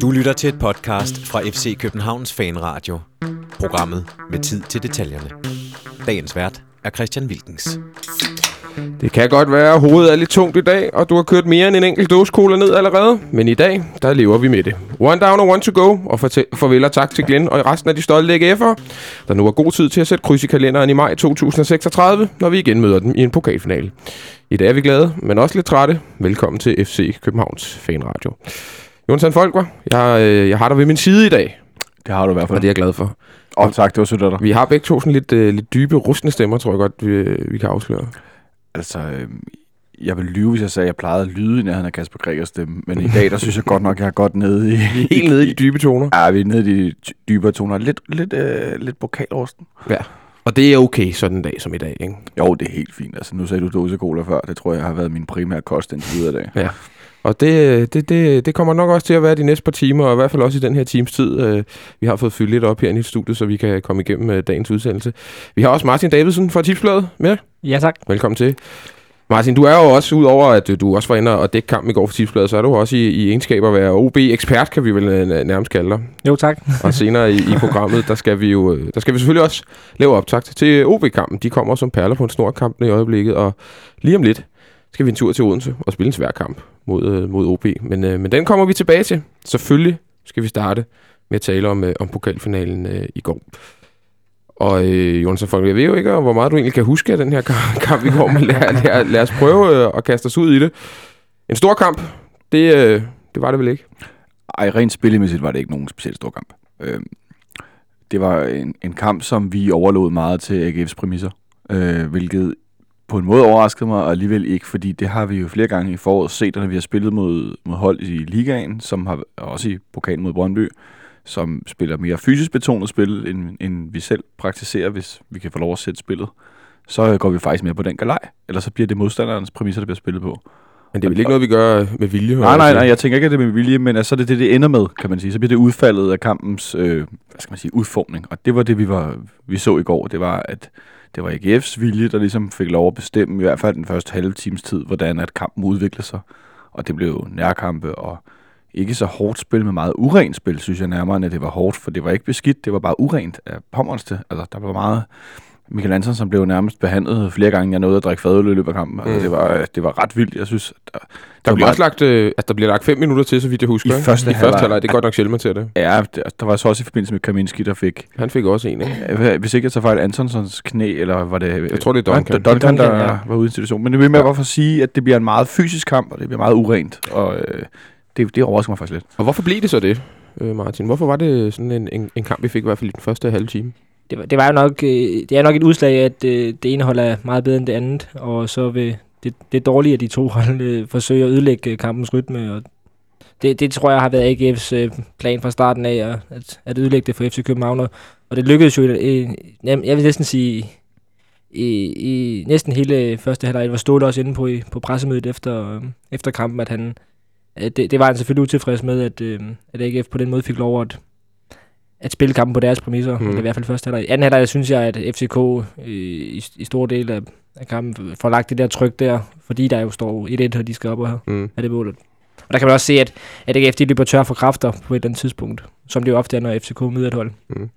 Du lytter til et podcast fra FC Københavns Fanradio. Programmet med tid til detaljerne. Dagens vært er Christian Wilkens. Det kan godt være, at hovedet er lidt tungt i dag, og du har kørt mere end en enkelt dåse cola ned allerede. Men i dag, der lever vi med det. One down og one to go, og farvel og tak til Glenn og resten af de stolte AGF'ere, der nu har god tid til at sætte kryds i kalenderen i maj 2036, når vi igen møder dem i en pokalfinale. I dag er vi glade, men også lidt trætte. Velkommen til FC Københavns Fanradio. Jonathan Folker, jeg, øh, jeg har dig ved min side i dag. Det har du i hvert fald. Og det er jeg glad for. Åh, oh, tak, det var sødt af dig. Vi har begge to sådan lidt, øh, lidt dybe, rustne stemmer, tror jeg godt, vi, vi kan afsløre. Altså, øh, jeg vil lyve, hvis jeg sagde, at jeg plejede at lyde i nærheden af Kasper Gregers stemme. Men i dag, der synes jeg godt nok, at jeg er godt nede i... Helt nede i de dybe toner. Ja, vi er nede i de dybere toner. Lidt, lidt, øh, lidt pokalrusten. Ja. Og det er okay sådan en dag som i dag, ikke? Jo, det er helt fint. Altså, nu sagde du dose cola før. Det tror jeg har været min primære kost indtil videre i dag. Ja. Og det, det, det, det kommer nok også til at være de næste par timer, og i hvert fald også i den her times tid. Øh, vi har fået fyldt lidt op her i studiet, så vi kan komme igennem øh, dagens udsendelse. Vi har også Martin Davidsen fra Tipsbladet med. Ja, tak. Velkommen til. Martin, du er jo også, udover at du også var inde og dække kampen i går for Tipsbladet, så er du også i, i egenskab at være OB-ekspert, kan vi vel øh, nærmest kalde dig. Jo, tak. og senere i, i programmet, der skal vi jo der skal vi selvfølgelig også lave optakt til OB-kampen. De kommer som perler på en snor kamp i øjeblikket, og lige om lidt skal vi en tur til Odense og spille en svær kamp mod, øh, mod OB. Men, øh, men den kommer vi tilbage til. Selvfølgelig skal vi starte med at tale om, øh, om pokalfinalen øh, i går. Og øh, Jonas Folk, jeg ved jo ikke, hvor meget du egentlig kan huske af den her kamp i går, men lad, lad, lad os prøve øh, at kaste os ud i det. En stor kamp, det, øh, det var det vel ikke? Ej, rent spillemæssigt var det ikke nogen specielt stor kamp. Øh, det var en, en kamp, som vi overlod meget til AGF's præmisser, øh, hvilket på en måde overraskede mig, og alligevel ikke, fordi det har vi jo flere gange i foråret set, når vi har spillet mod, mod hold i ligaen, som har også i pokalen mod Brøndby, som spiller mere fysisk betonet spil, end, end vi selv praktiserer, hvis vi kan få lov at sætte spillet. Så går vi faktisk mere på den galej, eller så bliver det modstanderens præmisser, der bliver spillet på. Men det er vel ikke noget, vi gør med vilje? Nej, nej, nej, jeg tænker ikke, at det er med vilje, men altså, det er det, det ender med, kan man sige. Så bliver det udfaldet af kampens, øh, hvad skal man sige, udformning. Og det var det, vi, var, vi så i går. Det var, at det var AGF's vilje, der ligesom fik lov at bestemme, i hvert fald den første halve times tid, hvordan at kampen udviklede sig. Og det blev nærkampe og ikke så hårdt spil, men meget urent spil, synes jeg nærmere, end at det var hårdt, for det var ikke beskidt, det var bare urent af pommerste. Altså, der var meget... Michael Andersen, som blev nærmest behandlet flere gange, jeg nåede at drikke fadøl i løbet af kampen. Altså, mm. Altså, det, var, det var ret vildt, jeg synes. Der, der, bliver også lagt, øh, altså, der bliver lagt fem minutter til, så vidt jeg husker. I første, I første halvleg. Det er godt nok sjældent til det. Ja, der, der var så også i forbindelse med Kaminski, der fik... Han fik også en, ikke? Hvis ikke jeg tager fejl, Antonsons knæ, eller var det... Jeg tror, det er Duncan. Duncan, Duncan der ja. var ude i institutionen. Men det vil med ja. bare for at sige, at det bliver en meget fysisk kamp, og det bliver meget urent. Og øh, det, det overrasker mig faktisk lidt. Og hvorfor blev det så det, øh, Martin? Hvorfor var det sådan en, en, en kamp, vi fik i hvert fald i den første halve time? Det var, det var jo nok, øh, det er nok et udslag af, at øh, det ene hold er meget bedre end det andet, og så vil det, det er af de to hold øh, forsøger at ødelægge øh, kampens rytme, og det, det tror jeg har været AGF's øh, plan fra starten af, at, at ødelægge det for FC København, og det lykkedes jo, øh, jeg vil næsten sige, i, i næsten hele øh, første halvleg var Ståle også inde på, i, på pressemødet efter, øh, efter kampen, at han, det, det var han selvfølgelig utilfreds med, at, øh, at AGF på den måde fik lov at, at spille kampen på deres præmisser. Mm. Det er i hvert fald første halvleg. Anden halvleg synes jeg, at FCK øh, i, i stor del af, af kampen får lagt det der tryk der, fordi der jo står 1-1, og de skal op og mm. have det målet. Og der kan man også se, at, at AGF de løber tør for kræfter på et eller andet tidspunkt, som det jo ofte er, når FCK møder et hold. Mm.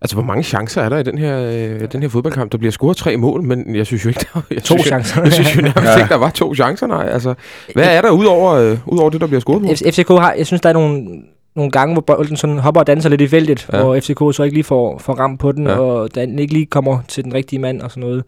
Altså, hvor mange chancer er der i den her, øh, den her fodboldkamp? Der bliver scoret tre mål, men jeg synes jo ikke, der, jeg to synes, chancer. Jeg, jeg synes jo nærmest ja. ikke, der var to chancer, nej. Altså, hvad er der udover, øh, udover det, der bliver scoret på? FCK har, jeg synes, der er nogle, nogle gange, hvor bolden sådan hopper og danser lidt i feltet, ja. og FCK så ikke lige får, får ramt på den, ja. og den ikke lige kommer til den rigtige mand og sådan noget.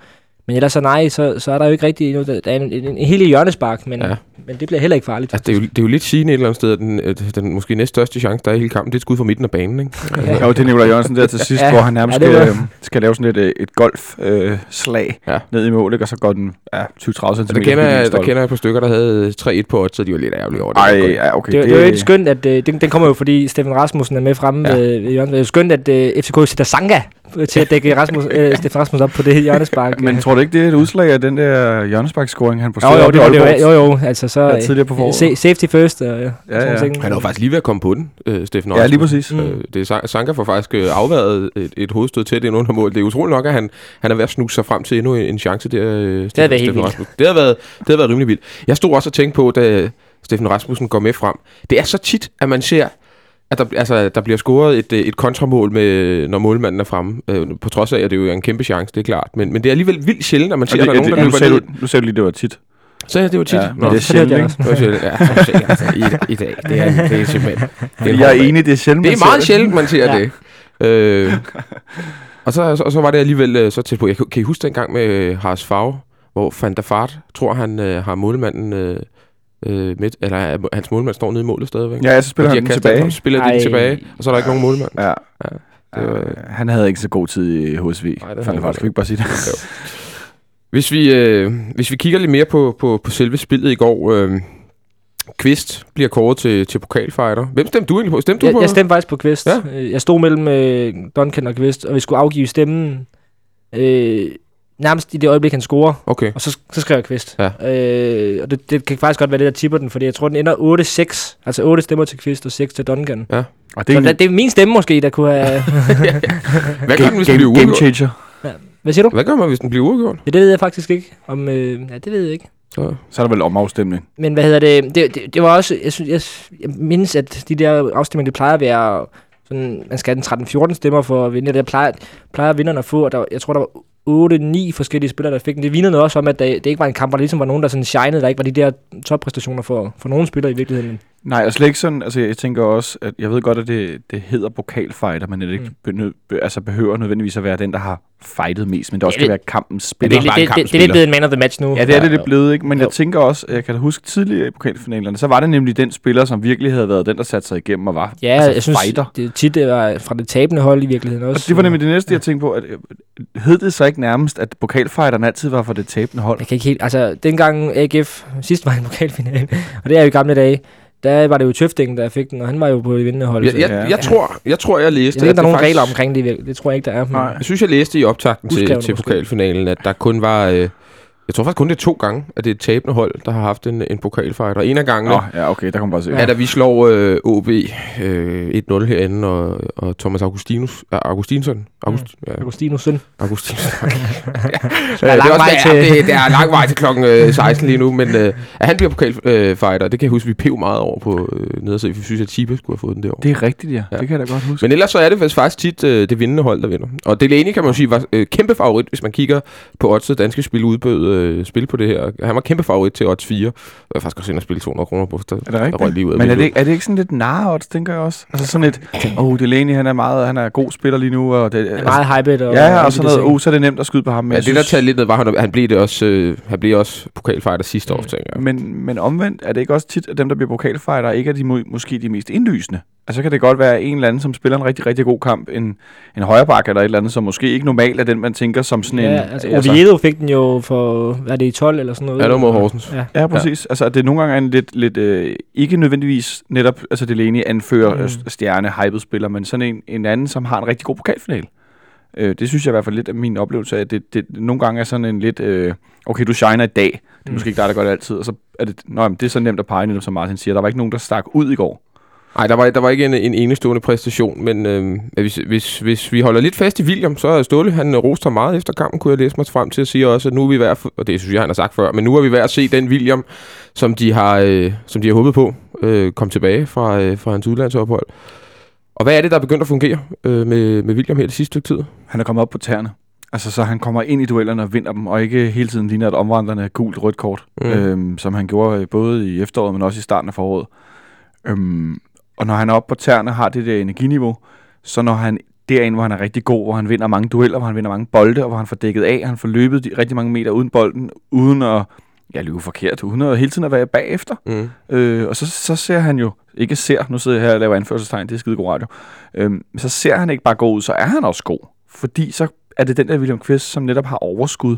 Men ellers så nej, så, så er der jo ikke rigtig noget. Der er en, en, en helt hjørnespark, men, ja. men det bliver heller ikke farligt. Altså, det, er jo, det er jo lidt sigende et eller andet sted, at den, den måske næststørste chance, der er i hele kampen, det er et skud fra midten af banen. Ikke? ja. Jo, det er Nicolai Jørgensen der til sidst, ja. hvor han nærmest ja, skal, øh, skal lave sådan et, øh, et golfslag øh, ja. ned i målet, og så går den ja, 20-30 cm. Der kender, jeg, der kender jeg på stykker, der havde 3-1 på så de var lidt ærgerlige over det. Ej, ja, okay. Det, det, det, er jo ikke skønt, at øh, den, den kommer jo, fordi Steffen Rasmussen er med fremme ja. ved, ved Jørgensen. Det er jo skønt, at øh, FCK sætter Sanka til at dække Rasmus, øh, Steffen Rasmus op på det hjørnespark. Men tror du ikke, det er et udslag af den der hjørnespark-scoring, han præsterede jo, jo, det, det, jo, jo, altså så ja, tidligere på foråret. safety first. Og, ja, ja, ja. Han er jo faktisk lige ved at komme på den, øh, Steffen Ja, lige præcis. Mm. Øh, det er Sanka får faktisk øh, afværet et, et hovedstød til det under mål. Det er utroligt nok, at han, han er ved at snuse sig frem til endnu en, en chance der. Øh, det har været helt vildt. Det har været, det har været rimelig vildt. Jeg stod også og tænkte på, da Steffen Rasmussen går med frem. Det er så tit, at man ser at der, altså, der bliver scoret et, øh, et kontramål, med, når målmanden er fremme. Øh, på trods af, at det jo er en kæmpe chance, det er klart. Men, men det er alligevel vildt sjældent, at man ser, Og at det, der er nogen, det, der nu, løber ned. nu sagde du lige, det var tit. Så ja, det var tit. Ja, men Nå, det er sjældent, det er ikke? det var sjældent. Ja, så se, altså, i, i dag. Det er, det er simpelthen... Det er, Jeg er enig, det er sjældent, Det er meget sjældent, man ser Ja. det. Øh, og, så, og så var det alligevel øh, så tæt på. Jeg, kan I huske dengang med Haras Favre, hvor Van der Fart tror, han øh, har målmanden øh, øh, midt, eller er- hans målmand står nede i målet stadigvæk. Ja, så spiller Og de han har den tilbage. den, spiller de Ej. den tilbage, og så er der ikke nogen målmand. Ja. det ja. var- Han havde ikke så god tid i HSV. Nej, det det han faktisk ikke. bare sige det. Hvis vi, øh, hvis vi kigger lidt mere på, på, på selve spillet i går, øh, Kvist bliver kåret til, til pokalfighter. Hvem stemte du egentlig på? Stemte du Jeg, på? jeg stemte faktisk på Kvist. Ja. Ja. Jeg stod mellem øh, Duncan og Kvist, og vi skulle afgive stemmen øh, nærmest i det øjeblik, han scorer. Okay. Og så, så skrev jeg Kvist. Ja. Øh, og det, det kan faktisk godt være det, der tipper den, fordi jeg tror, den ender 8-6. Altså 8 stemmer til Kvist og 6 til Duncan. Og Så det er det, en det er min stemme måske, der kunne have... Hvad gør den, hvis den game, bliver game changer. Hvad siger du? Hvad gør man, hvis den bliver uafgjort? Ja, det ved jeg faktisk ikke. Om, øh, ja, det ved jeg ikke. Så, Så er der vel omafstemning. Men hvad hedder det? Det, det, det var også... Jeg, synes, jeg, jeg mindes, at de der afstemninger, det plejer at være... Sådan, man skal have den 13-14 stemmer for at vinde. Det plejer, plejer vinderne at få. Og der, jeg tror, der var 8-9 forskellige spillere, der fik den. Det vidnede også om, at det ikke var en kamp, hvor der ligesom var nogen, der sådan shinede. Der ikke var de der toppræstationer for, for nogle spillere i virkeligheden. Nej, og slet ikke sådan, altså jeg tænker også, at jeg ved godt, at det, det hedder pokalfighter, men det ikke Mm. benø, be, altså behøver nødvendigvis at være den, der har fightet mest, men det også Ja, skal det- være kampens Det, spiller. det, en det, det, det, er lidt blevet en man of the match nu. Ja, det er det lidt blevet, ikke? Men Jo. jeg tænker også, jeg kan da huske tidligere i pokalfinalerne, så var det nemlig den spiller, som virkelig havde været den, der satte sig igennem og var Ja, altså, jeg synes fighter. det, tit det var fra det tabende hold i virkeligheden også. Og det var nemlig det næste, jeg tænkte på, at øh, hed det så ikke nærmest, at pokalfighteren altid var for det tabende hold? Jeg kan ikke helt... Altså, dengang AGF sidst var i en pokalfinale, og det er jo i gamle dage, der var det jo Tøfting, der fik den, og han var jo på det vindende hold. jeg, så- jeg, Ja. jeg, tror, jeg tror, jeg læste... Jeg ved ikke, at der er nogen faktisk- regler omkring det. Det tror jeg ikke, der er. Men Nej. Jeg synes, jeg læste i optakten til, til pokalfinalen, at der kun var... Øh, jeg tror faktisk kun det er to gange, at det er et tabende hold, der har haft en, en pokalfighter. En af gangene Nå, ja, okay, der kan man bare se. ja. er, da vi slår øh, OB øh, 1-0 herinde, og, og Thomas Augustinus, uh, Augustinsson, August, ja, Agustinus søn. Augustinus. ja. Der er lang ja, det, det er lang vej til klokken øh, 16 lige nu, men øh, at han bliver pokalfighter, det kan jeg huske, vi pev meget over på øh, nedersiden. Vi synes, at Chibe skulle have fået den derovre. Det er rigtigt, ja. Ja. Det kan jeg da godt huske. Men ellers så er det faktisk tit øh, det vindende hold, der vinder. Og Delaney kan man jo sige var øh, kæmpe favorit, hvis man kigger på odds danske spil udbød øh, spil på det her. Han var kæmpe favorit til odds 4. Jeg var faktisk også inde og spille 200 kroner på. Der, Er det der røg rigtigt? lige ud af Men er det, ikke- er det ikke sådan lidt narre tænker jeg også? Altså sådan et, åh, oh, Delaney, han er meget, han er god spiller lige nu, og det, Han er meget hyped. Og, ja, og sådan der noget, oh, så er det nemt at skyde på ham. Men Ja, det der talte lidt ned var, han, han blev det også, øh, han blev også pokalfighter sidste år, tænker jeg. Men, men omvendt er det ikke også tit, at dem, der bliver pokalfighter, ikke er de må, måske de mest indlysende. Altså så kan det godt være en eller anden, som spiller en rigtig, rigtig god kamp, en, en højreback eller et eller andet, som måske ikke normalt er den, man tænker som sådan en... Ja, altså, Oviedo fik den jo for, hvad er det, i 12 eller sådan noget? Ja, det var mod Horsens. Ja. Ja, præcis. Ja. Altså, det nogle gange er en lidt, lidt øh, ikke nødvendigvis netop, altså Delaney anfører Mm. stjerne hyped spiller, men sådan en, en anden, som har en rigtig god pokalfinal. Øh, det synes jeg i hvert fald lidt af min oplevelse af, at det, det, nogle gange er sådan en lidt, øh, okay, du shiner i dag, det er Mm. måske ikke dig, der gør det altid, og så er det, nå, jamen, det er så nemt at pege, som Martin siger, der var ikke nogen, der stak ud i går. Nej, der var, der var ikke en, en enestående præstation, men øh, hvis, hvis, hvis vi holder lidt fast i William, så er Ståle, han øh, roste meget efter kampen, kunne jeg læse mig frem til at sige også, at nu er vi værd, og det synes jeg, han har sagt før, men nu er vi værd at se den William, som de har, øh, som de har håbet på, øh, kom tilbage fra, øh, fra hans udlandsophold. Og hvad er det, der er begyndt at fungere øh, med, med William her det sidste stykke tid? Han er kommet op på tæerne. Altså, så han kommer ind i duellerne og vinder dem, og ikke hele tiden ligner et omvandrende gult rødt kort, Mm. mm. øhm, som han gjorde øh, både i efteråret, men også i starten af foråret. Øhm, og når han er oppe på tæerne og har det der energiniveau, så når han derinde, hvor han er rigtig god, hvor han vinder mange dueller, hvor han vinder mange bolde, og hvor han får dækket af, han får løbet de, rigtig mange meter uden bolden, uden at ja, løbe forkert, uden at hele tiden at være bagefter. Mm. Øh, og så, så ser han jo, ikke ser, nu sidder jeg her og laver anførselstegn, det er skide god radio, øhm, så ser han ikke bare god ud, så er han også god. Fordi så er det den der William Kvist, som netop har overskud.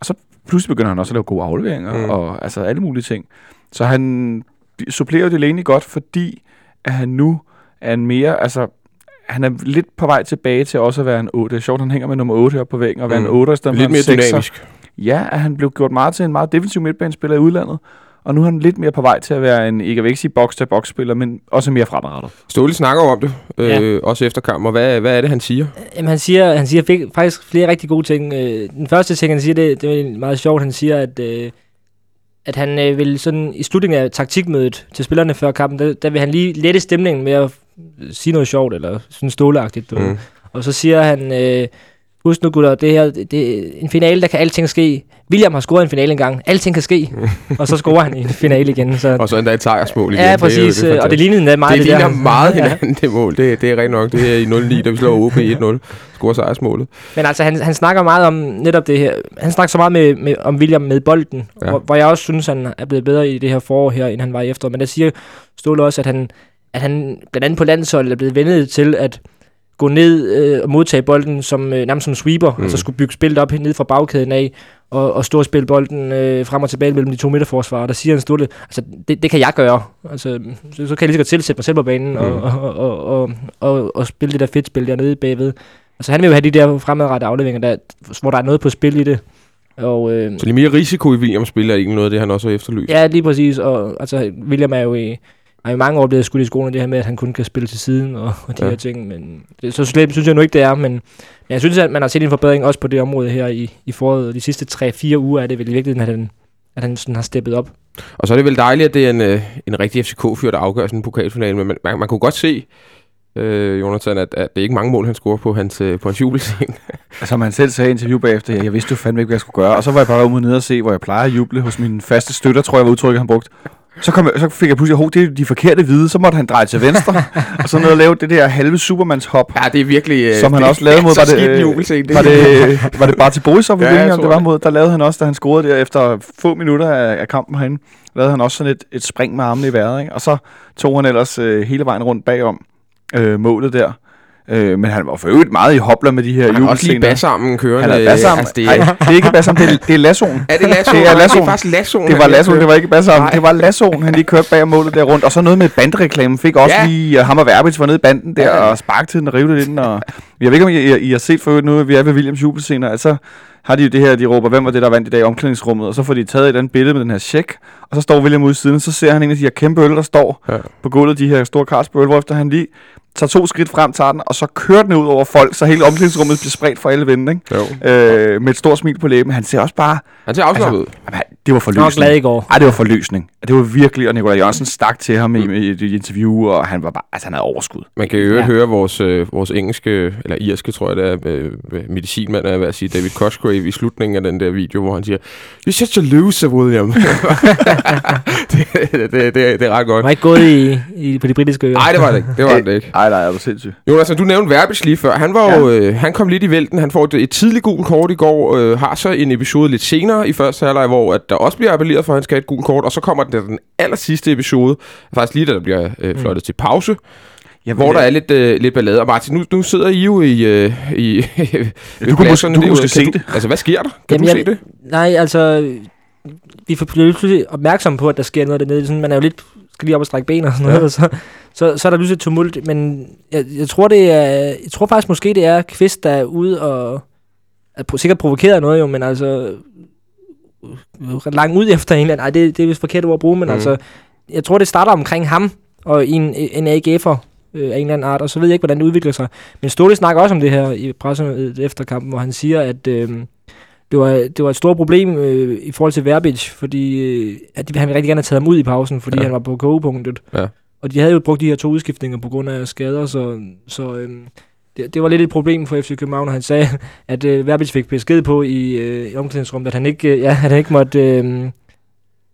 Og så pludselig begynder han også at lave gode afleveringer, Mm. og altså alle mulige ting. Så han supplerer Delaney godt, fordi at han nu er en mere, altså han er lidt på vej tilbage til også at være en 8. Det er sjovt, han hænger med nummer 8 her på væggen, og være Mm. en 8 i stedet Lidt for mere en 6'er. dynamisk. Ja, at han blev gjort meget til en meget defensiv midtbanespiller i udlandet. Og nu er han lidt mere på vej til at være en, ikke jeg vil ikke sige box til box spiller men også mere fremadrettet. Ståle snakker om det, øh, også efter kampen, og hvad, hvad er det, han siger? Jamen, han siger, han siger faktisk flere rigtig gode ting. Øh, Den første ting, han siger, det, det er meget sjovt. Han siger, at, øh, at han øh, vil sådan i slutningen af taktikmødet til spillerne før kampen, der, der vil han lige lette stemningen med at sige noget sjovt, eller sådan ståleagtigt. Du. Mm. Mm. Og så siger han, øh, husk nu gutter, det her det er en finale, der kan alting ske. William har scoret en finale engang. Alting kan ske. og så scorer han i en finale igen. Så, Og så endda et sejrsmål igen. ja, Det er præcis. det er øh, og det lignede endda meget det det, ligner der. meget hinanden, det mål. Det, det er rent nok. Det er i 0-9, da vi slår OB 1-0. Scorer sejrsmålet. Men altså, han, han snakker meget om netop det her. Han snakker så meget med, med, om William med bolden, ja. hvor, hvor jeg også synes, han er blevet bedre i det her forår her, end han var i efter. Men der siger Ståle også, at han, at han blandt andet på landsholdet er blevet vendet til at gå ned øh, og modtage bolden som, øh, nærmest som sweeper. Mm. Altså skulle bygge spillet op ned fra bagkæden af, og, og stå og spille bolden øh, frem og tilbage mellem de to midterforsvarer. Der siger han Ståle, altså det, det kan jeg gøre. Altså, så, så kan jeg lige så godt tilsætte mig selv på banen Mm. mm. og, og, og, og, og, og spille det der fedt spil dernede bagved. Altså han vil jo have de der fremadrettede afleveringer, der, hvor der er noget på spil i det. Og, øh, Så lidt mere risiko i Williams spil er ikke noget af det, han også har efterlyst. ja, lige præcis. Og altså, William er jo i, er i mange år blevet skudt i skolen det her med, at han kun kan spille til siden og, og de Ja. ja. her ting. Men det, så slemt synes jeg nu ikke, det er. Men, men jeg synes, at man har set en forbedring også på det område her i, i foråret. De sidste 3-4 uger er det vel i virkeligheden, at han, at han sådan har steppet op. Og så er det vel dejligt, at det er en, øh, en rigtig FCK-fyr, der afgør sådan en pokalfinale. Men man, man, man kunne godt se, øh, Jonathan, at, at det er ikke mange mål, han scorer på hans, øh, på hans jubelscene. Som han selv sagde i interview bagefter, jeg vidste jo fandme ikke, hvad jeg skulle gøre. Og så var jeg bare ude nede og se, hvor jeg plejer at juble hos mine faste støtter, tror jeg var udtrykket, han brugte. Så, kom jeg, så fik jeg pludselig, at det er de forkerte hvide, så måtte han dreje til venstre, og så ned og lave det der halve Supermans hop. Ja, det er virkelig... Øh, Som han det, også lavede mod- var det, øh, jubelscene. Var det, var det bare til Borisov, Ja, tror det var det. mod? Der lavede han også, da han scorede der efter få minutter af, af kampen herinde, lavede han også sådan et, et spring med armene i vejret, ikke? Og så tog han ellers øh, hele vejen rundt bagom øh, målet der. Øh, men han var for øvrigt meget i hopler med de her Han har også lige jubelscener. bassarmen kørende. Han havde bassarmen. Altså, det, Nej, det er ikke bassarmen, det er, det er lassoen. er det lassoen? Det er Det lassoen. er faktisk lassoen. Det var lassoen, det var ikke bassarmen. Det var lassoen, han lige kørte bag målet der rundt. Og så noget med bandreklamen. Fik også Ja. lige uh, ham og Verbitz var nede i banden der Ja, og sparkede til den og rivede det ind. Og jeg ved ikke, om I, I, I har set for øvrigt nu, at vi er ved Williams jubelscener. Altså har de jo det her, de råber, hvem var det, der vandt i dag i omklædningsrummet. Og så får de taget et andet billede med den her check. Og så står William ude i siden, så ser han en af de her kæmpe øl, der står Ja. på gulvet, de her store Carlsberg øl, hvorefter han lige tager to skridt frem, tager den, og så kører den ud over folk, så hele omklædningsrummet bliver spredt for alle vinde, ikke? Jo. Øh, med et stort smil på læben. Han ser også bare... Han ser afslappet ud. Jamen, det var Han var forløsning. glad i går. Ej, det var forløsning. Det var virkelig, og Nikolaj Jørgensen stak til ham i, i, et interview, og han var bare, altså han havde overskud. Man kan jo ja. Ja. høre vores, øh, vores engelske, eller irske, tror jeg det er, øh, medicinmand er ved at sige, David Cosgrave i slutningen af den der video, hvor han siger, You're such a loser, William. det, det, det, det, er ret Han godt. var ikke gået i, i, på de britiske øer. Nej, det var det ikke. Det var det ikke. Ej, nej, er du sindssyg. Jonas, du nævnte Verbis lige før. Han, var jo, øh, han kom lidt i vælten. Han får et, et tidligt gult kort i går. Øh, har så en episode lidt senere i første halvleg, hvor at der også bliver appelleret for, at han skal have et gult kort. Og så kommer den, den aller sidste episode, faktisk lige da der bliver øh, fløjtet mm. til pause, Jeg hvor der er lidt, øh, lidt ballade. Og Martin, nu, nu sidder I jo i... Øh, i ved du kunne måske- du måske se det. Altså, hvad sker der? Kan Jamen, du se jeg- det? Nej, altså, vi får- pludselig opmærksom på, at der sker noget dernede. Sådan, man er jo lidt, skal lige op og strække ben og sådan noget, Ja. og så, så, så er der pludselig tumult. Men jeg, jeg, tror, det er, jeg tror faktisk måske, det er Kvist, der er ude og er sikkert provokeret noget jo, men altså øh, langt ud efter en eller anden. Ej, det, det er vist forkert ord at bruge, men mm. altså, jeg tror, det starter omkring ham og en, en AGF'er øh, af en eller anden art, og så ved jeg ikke, hvordan det udvikler sig. Men Ståle snakker også om det her i pressen efter kampen, hvor han siger, at øh, det, var, det var et stort problem øh, i forhold til Verbic, fordi øh, at de, han ville rigtig gerne have taget ham ud i pausen, fordi Ja. han var på kogepunktet. Ja. Og de havde jo brugt de her to udskiftninger på grund af skader, så, så øh, det, det var lidt et problem for FC København, og han sagde, at øh, Verbic fik besked på i, øh, i omklædningsrummet, at han ikke, øh, ja, at han ikke måtte... Øh,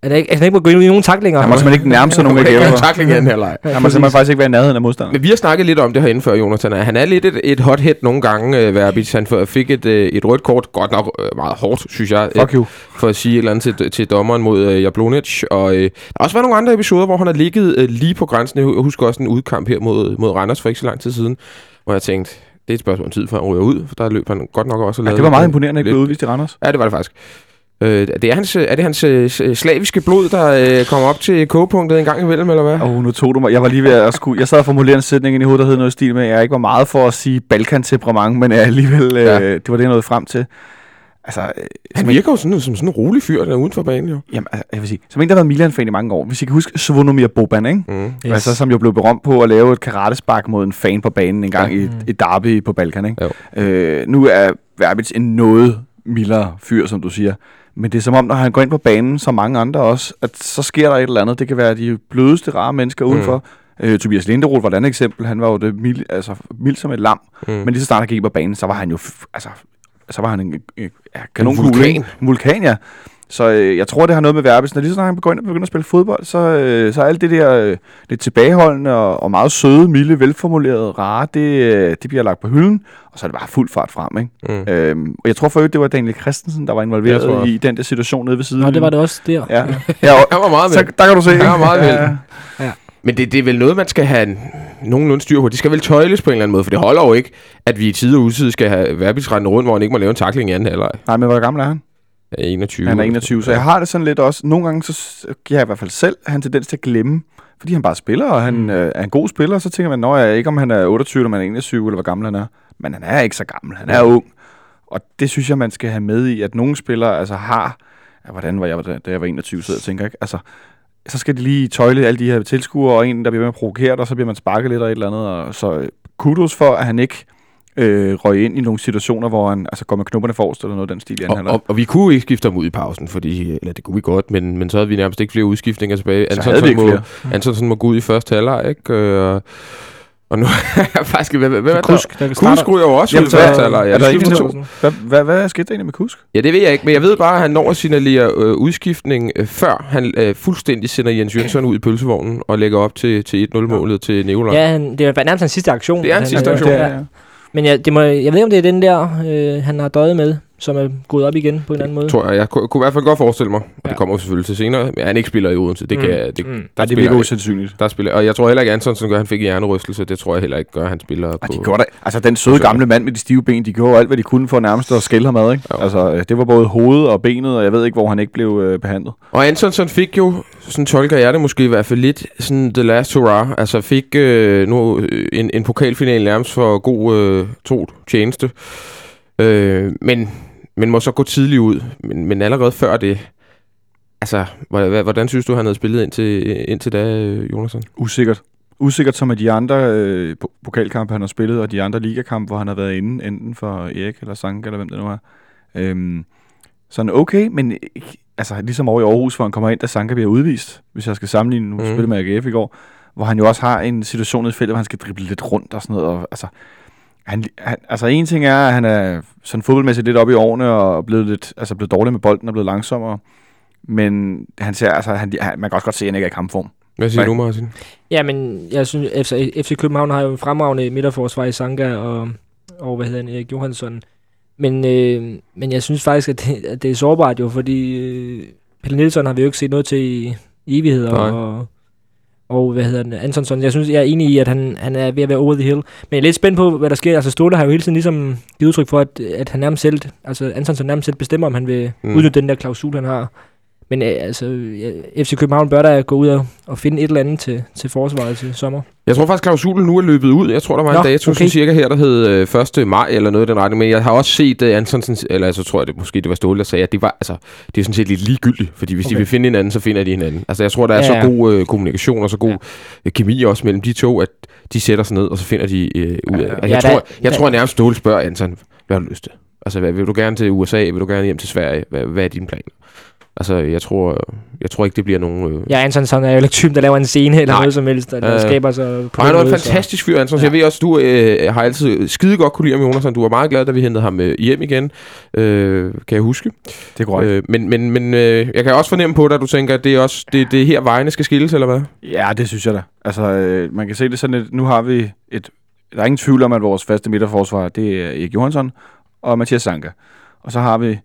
at han ikke, at han ikke må gå ind i nogen taklinger. Han må simpelthen ikke nærme sig nogen af gaver. en tackling i den her leg. Han må simpelthen faktisk ikke være i nærheden af modstanderen. Men vi har snakket lidt om det herinde før, Jonathan. at Han er lidt et, et hothead nogle gange, øh, Verbis. Han fik et, øh, et rødt kort, godt nok øh, meget hårdt, synes jeg, øh, Fuck you. for at sige et eller andet til, til dommeren mod øh, Jablonic. Og øh, der har også været nogle andre episoder, hvor han har ligget øh, lige på grænsen. Jeg hu- husker også en udkamp her mod, mod Randers for ikke så lang tid siden, hvor jeg tænkte, det er et spørgsmål om tid, før han ryger ud, for der løb han godt nok også og Ja, det var meget imponerende, at ikke blev udvist i Randers. Ja, det var det faktisk. Øh, det er, hans, er det hans øh, s- slaviske blod, der øh, kommer op til kogepunktet en gang imellem, eller hvad? Åh, oh, nu tog du mig. Jeg var lige ved at skulle... Jeg sad og formulerede en sætning ind i hovedet, der hed noget i stil med, at jeg ikke var meget for at sige Balkan-temperament, men jeg alligevel, Ja. øh, det var det, jeg nåede frem til. Altså, øh, Han som, en, virker jo sådan, som sådan en rolig fyr, der er uden for banen, jo. jamen, altså, jeg vil sige, som en, der har været Milan-fan i mange år, hvis I kan huske Svonomir Boban, ikke? Mm. Yes. Altså, som jo blev berømt på at lave et karatespark mod en fan på banen en gang Ja. ja. i et, et derby på Balkan, ikke? Jo. Øh, nu er Verbitz en noget mildere fyr, som du siger. Men det er som om, når han går ind på banen, som mange andre også, at så sker der et eller andet. Det kan være de blødeste, rare mennesker Mm. udenfor. Øh, Tobias Linderoth var et andet eksempel. Han var jo det mild, altså, mild som et lam. Mm. Men lige så snart han gik på banen, så var han jo... Altså, så var han en, en ja, kanonkugle. vulkan. ikke? En vulkan, ja. Så øh, jeg tror, det har noget med Verbis. Når lige så snart han begynder, begynder at spille fodbold, så, øh, så er alt det der øh, lidt tilbageholdende og, og meget søde, milde, velformulerede, rare, det, øh, det bliver lagt på hylden, og så er det bare fuld fart frem, ikke? Mm. Øhm, og jeg tror for øvrigt, det var Daniel Christensen, der var involveret tror i den der situation nede ved siden. Nå, det var det også der. Ja, ja og, Han var meget så, med. der kan du se. Han var meget ja, vel. Men det, det er vel noget, man skal have en, nogenlunde styr på. Det skal vel tøjles på en eller anden måde, for det holder jo ikke, at vi i tid og udtid skal have verbisretten rundt, hvor han ikke må lave en takling i anden halvleg. Nej, men hvor gammel er han? Ja, 21. Han er 21, så jeg har det sådan lidt også. Nogle gange så giver jeg i hvert fald selv han tendens til at glemme, fordi han bare spiller, og han mm. øh, er en god spiller, så tænker man, når jeg ikke om han er 28, eller om han er 21, eller hvor gammel han er. Men han er ikke så gammel, han er ung. Og det synes jeg, man skal have med i, at nogle spillere altså har, ja, hvordan var jeg, da jeg var 21, så jeg tænker ikke, altså, så skal de lige tøjle alle de her tilskuere, og en, der bliver med at provokere dig, og så bliver man sparket lidt og et eller andet. Og så øh, kudos for, at han ikke øh, røg ind i nogle situationer, hvor han altså, går med knupperne forrest, eller noget den stil, i anden Og, og, og, vi kunne ikke skifte ham ud i pausen, fordi, eller det kunne vi godt, men, men så havde vi nærmest ikke flere udskiftninger tilbage. Så havde vi ikke må. Antonsen må gå ud i første halvleg, ikke? Øh, og nu er jeg faktisk... Hvem er der? Kusk, der Kusk ryger jo også Jamen, hvad- første halvleg. Ja, er der ikke to. Hvad, hvad, hvad skete der egentlig med Kusk? Ja, det ved jeg ikke, men jeg ved bare, at han når at signalere øh, udskiftning, øh, før han øh, fuldstændig sender Jens Jønsson ud i pølsevognen og lægger op til, til 1-0-målet til Nikolaj. Ja, han, det var nærmest hans sidste aktion. Det er hans Han- sidste aktion. Ja. ja. Men jeg, det må, jeg ved ikke, om det er den der, øh, han har døjet med, som er gået op igen på en eller anden måde. Tror jeg. Jeg kunne, kunne i hvert fald godt forestille mig, og Ja. det kommer selvfølgelig til senere, men han ikke spiller i Odense. Det kan, Mm. det, Mm. der Nej, det spiller, virker usandsynligt. der spiller, og jeg tror heller ikke, Antonsen gør, at han fik hjernerystelse. Det tror jeg heller ikke gør, at han spiller Ej, på... de gjorde altså den søde gamle mand med de stive ben, de gjorde alt, hvad de kunne for nærmest at skælde ham ad, ikke? Jo. Altså, øh, det var både hovedet og benet, og jeg ved ikke, hvor han ikke blev øh, behandlet. Og Antonsen fik jo, sådan tolker jeg det måske i hvert fald lidt, sådan the last hurrah. Altså fik øh, nu øh, en, en pokalfinal nærmest for god øh, to tjeneste. Øh, men, men må så gå tidligt ud. Men, men allerede før det, altså, hvordan, hvordan synes du, han havde spillet indtil, indtil da, øh, Jonathan? Usikkert. Usikkert som af de andre øh, po- pokalkampe, han har spillet, og de andre ligakampe, hvor han har været inde, enten for Erik eller Sanka, eller hvem det nu er. Øhm, sådan okay, men altså, ligesom over i Aarhus, hvor han kommer ind, da Sanka bliver udvist, hvis jeg skal sammenligne, nu mm. spillede med AGF i går, hvor han jo også har en situation i feltet, hvor han skal drible lidt rundt og sådan noget, og altså, han, han, altså en ting er, at han er sådan fodboldmæssigt lidt oppe i årene, og blevet lidt, altså blevet dårlig med bolden og blevet langsommere, men han ser, altså, han, han, man kan også godt se, at han ikke er i kampform. Hvad siger du, Martin? Ja, men jeg synes, FC, FC København har jo en fremragende midterforsvar i Sanka og, og hvad hedder han, Erik Johansson. Men, øh, men jeg synes faktisk, at det, at det er sårbart jo, fordi øh, Pelle Nielsen har vi jo ikke set noget til i evigheder. Nej. Og, og hvad hedder den, Antonsson. Jeg synes, jeg er enig i, at han, han er ved at være over the hill. Men jeg er lidt spændt på, hvad der sker. Altså Ståle har jo hele tiden ligesom givet udtryk for, at, at han nærmest selv, altså Antonsson nærmest selv bestemmer, om han vil Mm. udnytte den der klausul, han har. Men øh, altså, FC København bør da gå ud og, og finde et eller andet til, til forsvaret til sommer. Jeg tror faktisk, klausulen nu er løbet ud. Jeg tror, der var en Nå, dato, okay. cirka her, der hed øh, 1. maj eller noget i den retning. Men jeg har også set uh, Antonsen, eller så tror jeg, det måske det var Ståle, der sagde, at det var, altså, det er sådan set lidt ligegyldigt. Fordi hvis okay. de vil finde hinanden, så finder de hinanden. Altså, jeg tror, der er Ja, så ja. god øh, kommunikation og så god ja. kemi også mellem de to, at de sætter sig ned, og så finder de øh, ud af Ja. Og Jeg, Ja, tror, der- jeg der- tror nærmest, Ståle spørger Anton, hvad har du lyst til? Altså, hvad, vil du gerne til USA? Vil du gerne hjem til Sverige? Hvad, hvad er din plan? Altså, jeg tror, jeg tror ikke, det bliver nogen... Øh, Ja, Antonsson er jo ikke typen, der laver en scene eller Nej. noget som helst, der, der Øh, skaber sig på Og han er en fantastisk fyr, Anton. Ja. Ja. Jeg ved også, du øh, har altid skide godt kunne lide ham, Jonas. Du var meget glad, da vi hentede ham øh, hjem igen. Øh, kan jeg huske. Det er korrekt. Øh, men men, men øh, jeg kan også fornemme på dig, at du tænker, at det er, også, det, det er her, vejene skal skilles, eller hvad? Ja, det synes jeg da. Altså, øh, man kan se det sådan lidt, nu har vi et, der er ingen tvivl om, at vores faste midterforsvar, det er Erik Johansson og Mathias Sanka. Og så har vi,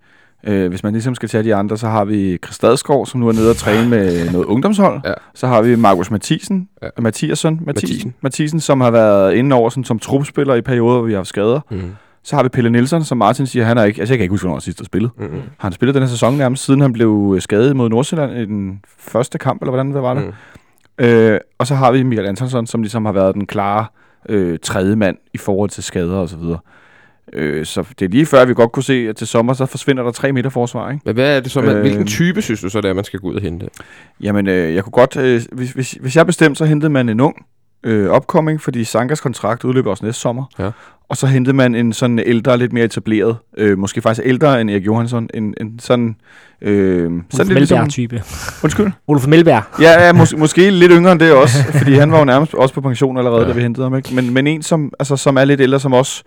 øh, hvis man ligesom skal tage de andre, så har vi Chris Stadskov, som nu er nede og træne med noget ungdomshold. Ja. Så har vi Markus Mathisen, Ja. Mathiasen, Mathisen. Mathisen. Som har været inde over sådan, som trupspiller i perioder, hvor vi har haft skader. Mm. Så har vi Pelle Nielsen, som Martin siger, han er ikke, altså jeg kan ikke huske, hvornår han sidst har spillet. Mm. Har han spillet den her sæson nærmest, siden han blev øh, skadet mod Nordsjælland i den første kamp, eller hvordan det var det? Mm. Øh, og så har vi Michael Antonsson, som ligesom har været den klare øh, tredje mand i forhold til skader og så videre. Øh, så det er lige før, vi godt kunne se, at til sommer, så forsvinder der tre meter forsvar, ikke? Hvad er det så? Øh, Øh, hvilken type synes du så, det er, man skal gå ud og hente? Jamen, øh, jeg kunne godt, øh, hvis, hvis, hvis jeg bestemte, så hentede man en ung øh, upcoming, fordi Sankas kontrakt udløber også næste sommer. Ja. Og så hentede man en sådan ældre, lidt mere etableret, øh, måske faktisk ældre end Erik Johansson, en, en sådan... Øh, sådan lidt ligesom, Melberg-type. undskyld? Olof Melberg. Ja, ja mås- måske lidt yngre end det også, fordi han var jo nærmest også på pension allerede. Ja. da vi hentede ham. Ikke? Men, men en, som, altså, som er lidt ældre, som også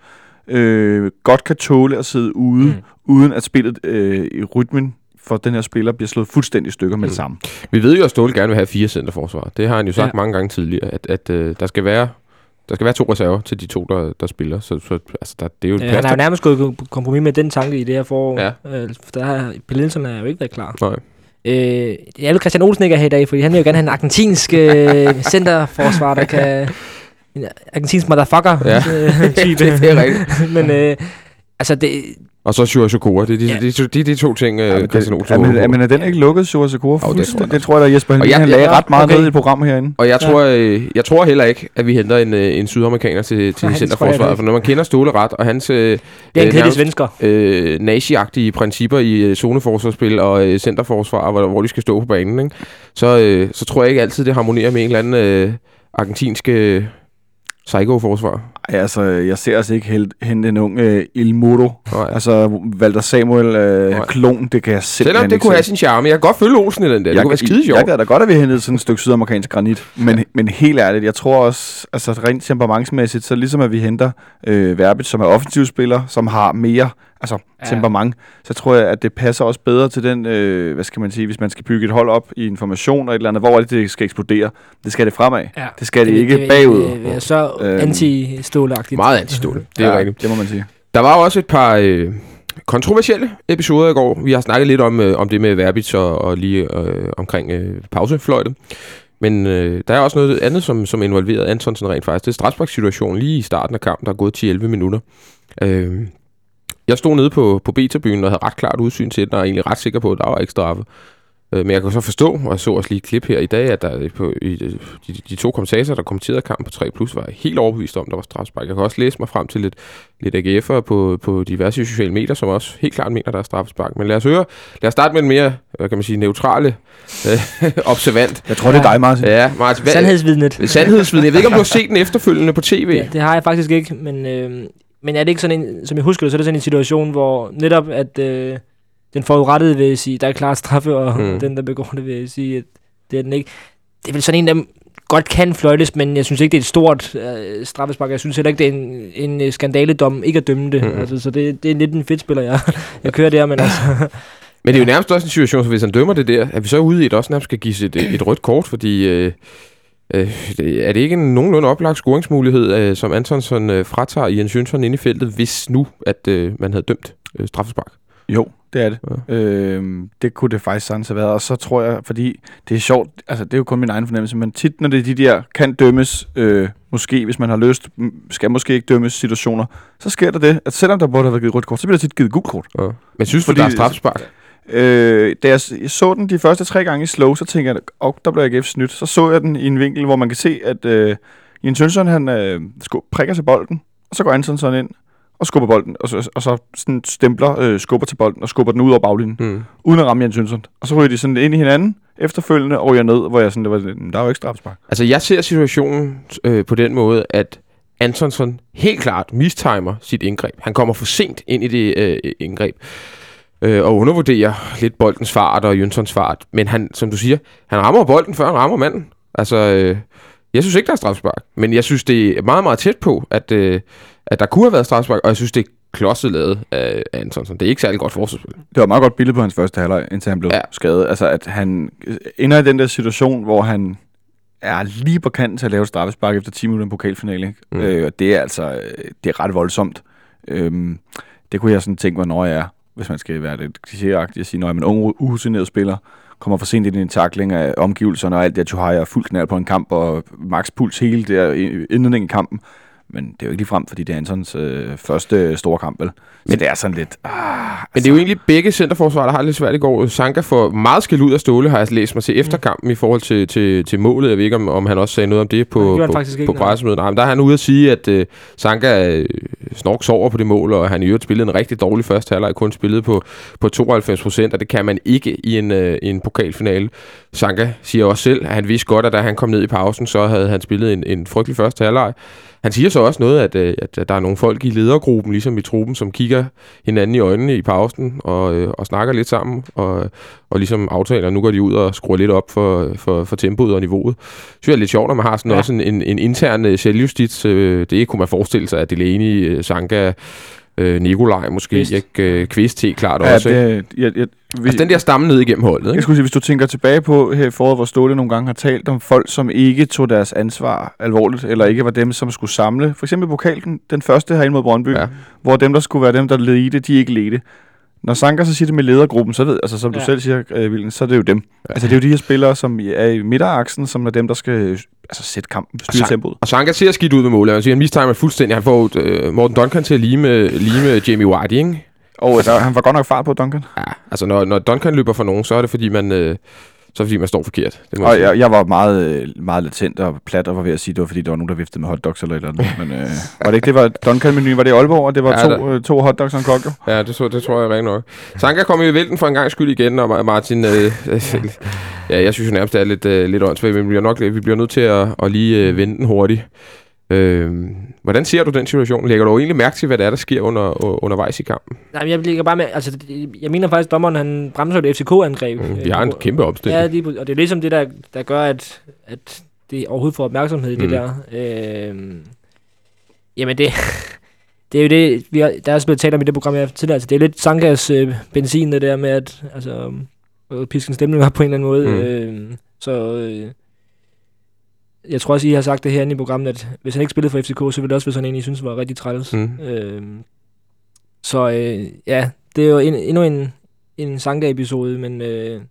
øh, godt kan tåle at sidde ude, mm. Mm. uden at spillet øh, i rytmen for den her spiller bliver slået fuldstændig i stykker med Mm. det samme. Vi ved jo, at Ståle gerne vil have fire centerforsvar. Det har han jo sagt ja. Ja. mange gange tidligere, at, at øh, der skal være der skal være to reserver til de to, der, der spiller. Så, så altså, der, det er jo Øh, plads, han har jo der- nærmest gået på kompromis med den tanke i det her forår. Ja. Øh, der har Nielsen er jo ikke været klar. Nej. Øh, jeg vil Christian Olsen ikke er her i dag, fordi han vil jo gerne have en argentinsk øh, centerforsvar, der kan... En argentinsk motherfucker Ja. type. det er rigtigt. Men øh, altså, det, Og så Shura Sokora. Det er de, Ja. ja. de, de, de, de to ting, Ja, øh, men Christian det, Olsen er, men, er, men er den ikke lukket, Sjura Sakura? Jo, det tror jeg. Det tror jeg, at Jesper jeg- han lagde ja, ret meget okay. ned i et program herinde. Og jeg Ja. tror, øh, jeg tror heller ikke, at vi henter en, øh, en sydamerikaner til, til Nej, det jeg centerforsvaret. For når man kender Ståle ret, og hans øh, det er en Øh, kedelig nærmest- svensker. øh, nazi-agtige principper i øh, zoneforsvarsspil og øh, centerforsvar, hvor, hvor de skal stå på banen, ikke? Så, øh, så tror jeg ikke altid, det harmonerer med en eller anden øh, argentinsk øh, psycho-forsvar altså, jeg ser altså ikke helt, hente en ung øh, Il Muro. Nej. Altså, Walter Samuel øh, Nej. klon, det kan jeg simpelthen Selvom det ikke kunne se. have sin charme. Jeg kan godt følge Olsen i den der. Det kunne være skide sjovt. Jeg gad da godt, at vi hentede sådan et stykke sydamerikansk granit. Men, men helt ærligt, jeg tror også, altså rent temperamentsmæssigt, så ligesom at vi henter øh, Verbit, som er offensivspiller, som har mere altså, Ja. ja. temperament, så tror jeg, at det passer også bedre til den, øh, hvad skal man sige, hvis man skal bygge et hold op i information og et eller andet, hvor er det, det skal eksplodere. Det skal det fremad. Ja. Det skal det, ikke det, bagud. Det, det så Øhm, anti-stålagtigt. Meget antistål. Det er ja, rigtigt. Det må man sige. Der var også et par øh, kontroversielle episoder i går. Vi har snakket lidt om, øh, om det med Verbitz og, og lige øh, omkring øh, pausefløjte. Men øh, der er også noget andet, som, som involverede Antonsen rent faktisk. Det er Strasbourg-situationen lige i starten af kampen, der er gået 10-11 minutter. Øh, jeg stod nede på, på Beta-byen og havde ret klart udsyn til den, og er egentlig ret sikker på, at der var ikke straffe. Øh, men jeg kan så forstå, og jeg så også lige et klip her i dag, at der på, i, de, de to kommentatorer, der kommenterede kampen på 3+, Plus, var helt overbevist om, at der var strafspark. Jeg kan også læse mig frem til lidt, lidt AGF'ere på, på diverse sociale medier, som også helt klart mener, der er straffespark. Men lad os høre, lad os starte med en mere, hvad kan man sige, neutrale øh, observant. Jeg tror, det er dig, Martin. Ja, Martin. hvad- Sandhedsvidnet. Sandhedsviden. Jeg ved ikke, om du har set den efterfølgende på tv. Ja, det har jeg faktisk ikke, men, øh, men er det ikke sådan en, som jeg husker det, så er det sådan en situation, hvor netop at øh, den forurettede vil sige, der er klart straffe, og Mm. den, der begår det, vil sige, at det er den ikke. Det er vel sådan en, der godt kan fløjtes, men jeg synes ikke, det er et stort øh, straffespark. Jeg synes heller ikke, det er en, en øh, skandaledom ikke at dømme det. Mm. Altså, så det, det er lidt en fedt spiller, jeg, jeg kører der, men altså... Men det er jo nærmest også en situation, så hvis han dømmer det der, at vi så ude i, at også nærmest skal give et, et rødt kort, fordi øh, øh, er det ikke en nogenlunde oplagt scoringsmulighed, øh, som Antonsson øh, fratager Jens Jønsson inde i feltet, hvis nu, at øh, man havde dømt øh, straffespark? Jo, det er det. Ja. Øhm, det kunne det faktisk sagtens have været. Og så tror jeg, fordi det er sjovt, altså det er jo kun min egen fornemmelse, men tit når det er de der kan dømmes, øh, måske hvis man har lyst, m- skal måske ikke dømmes situationer, så sker der det, at selvom der burde have været givet rødt kort, så bliver der tit givet gult kort. Ja. Men synes du, Fordi- der er straffespark? Øh, da jeg så den de første tre gange i slow, så tænker jeg, og der blev AGF snydt. Så så jeg den i en vinkel, hvor man kan se, at øh, Jens Jønsson, han øh, prikker til bolden, og så går Anton ind og skubber bolden, og så, og så sådan stempler, øh, skubber til bolden og skubber den ud over baglinjen, Hmm. uden at ramme Jens Jønsson. Og så ryger de sådan ind i hinanden, efterfølgende og jeg ned, hvor jeg sådan, det var, der er jo ikke strafspark. Altså, jeg ser situationen øh, på den måde, at Antonsson helt klart mistimer sit indgreb. Han kommer for sent ind i det øh, indgreb. Øh, og undervurderer lidt boldens fart og Jønssons fart. Men han, som du siger, han rammer bolden, før han rammer manden. Altså, øh, jeg synes ikke, der er strafspark. Men jeg synes, det er meget, meget tæt på, at, øh, at der kunne have været strafspark. Og jeg synes, det er klodset lavet af Antonsson. Det er ikke særlig godt forsvarsspil. Det var et meget godt billede på hans første halvleg, indtil han blev Ja. skadet. Altså, at han ender i den der situation, hvor han er lige på kanten til at lave et straffespark efter 10 minutter i en pokalfinale. Mm. Øh, og det er altså det er ret voldsomt. Øhm, det kunne jeg sådan tænke mig, når jeg er, hvis man skal være lidt klichéagtig, at sige, når jeg er en ung, uhusineret spiller, kommer for sent ind i en takling af omgivelserne og alt det, at Johaj er fuld knald på en kamp, og max puls hele der i- indledningen i kampen. Men det er jo ikke lige frem, fordi det er Antons øh, første store kamp, vel? Så Men- det er sådan lidt... Ah, Men det er jo egentlig begge centerforsvar, der har det lidt svært i går. Sanka får meget skæld ud af Ståle, har jeg læst mig til efter kampen i forhold til, til, til målet. Jeg ved ikke, om, om han også sagde noget om det Nej, det på, på, ikke, på nej. pressemødet. Nej, men der er han ude at sige, at uh, Sanka uh, Snork sover på det mål, og han i øvrigt spillede en rigtig dårlig første halvleg, kun spillet på, på 92 procent, og det kan man ikke i en, øh, i en pokalfinale. Sanka siger også selv, at han vidste godt, at da han kom ned i pausen, så havde han spillet en, en frygtelig første halvleg. Han siger så også noget, at, øh, at der er nogle folk i ledergruppen, ligesom i truppen, som kigger hinanden i øjnene i pausen og, øh, og snakker lidt sammen og, og ligesom aftaler, nu går de ud og skruer lidt op for, for, for tempoet og niveauet. Det synes jeg er lidt sjovt, når man har sådan ja. også en, en, en intern øh, selvjustits. Øh, det kunne man forestille sig, at Delaney, Sanka, øh, Nikolaj måske, Kvist. ikke? Øh, Kvist helt klart ja, også. Det, jeg, jeg, vi, altså den der stamme ned igennem holdet. Ikke? Jeg skulle sige, hvis du tænker tilbage på her i foråret, hvor Ståle nogle gange har talt om folk, som ikke tog deres ansvar alvorligt, eller ikke var dem, som skulle samle. For eksempel pokalen, den første herinde mod Brøndby, ja. hvor dem, der skulle være dem, der ledte, de ikke ledte. Når Sanka så siger det med ledergruppen, så ved, altså som ja. du selv siger, øh, Vilden, så er det jo dem. Ja. Altså det er jo de her spillere, som er i midteraksen, som er dem, der skal altså, sætte kampen, styre tempoet. Og Sanka ser skidt ud med målet. Han siger, han mistimer fuldstændig. Han får uh, Morten Duncan til at lime, lime Jamie White, ikke? Og altså, han var godt nok fart på Duncan. Ja, altså når, når Duncan løber for nogen, så er det fordi, man... Øh, så fordi man står forkert. Det må og jeg, jeg, var meget, meget latent og plat og var ved at sige, det var fordi, der var nogen, der viftede med hotdogs eller et eller andet. Men øh, var det ikke det, var duncan menu var det i Aalborg, og det var ja, to, øh, to hotdogs og en kok, Ja, det, så, det tror jeg rent nok. Sanka kom i vælten for en gang skyld igen, og Martin, øh, ja, jeg synes jo nærmest, det er lidt, øh, lidt åndssvagt, men vi bliver nok vi bliver nødt til at, at lige øh, vende den hurtigt. Øh, hvordan ser du den situation? Lægger du egentlig mærke til, hvad der er, der sker under, undervejs i kampen? Nej, jeg ligger bare med, altså, jeg mener faktisk, at dommeren han bremser et FCK-angreb. Mm, de har en kæmpe opstilling. Ja, de, og det er ligesom det, der, der gør, at, at det overhovedet får opmærksomhed i mm. det der. Øh, jamen det, det er jo det, vi har, der er blevet talt om i det program, jeg har tidligere. Altså, det er lidt Sankas øh, benzin, det der med, at altså, øh, pisken stemning op på en eller anden måde. Mm. Øh, så øh, jeg tror også, I har sagt det her i programmet, at hvis han ikke spillede for FCK, så ville det også være sådan en, I synes var rigtig træls. Mm. Øh, så øh, ja, det er jo en, endnu en, en Sanka-episode, men øh,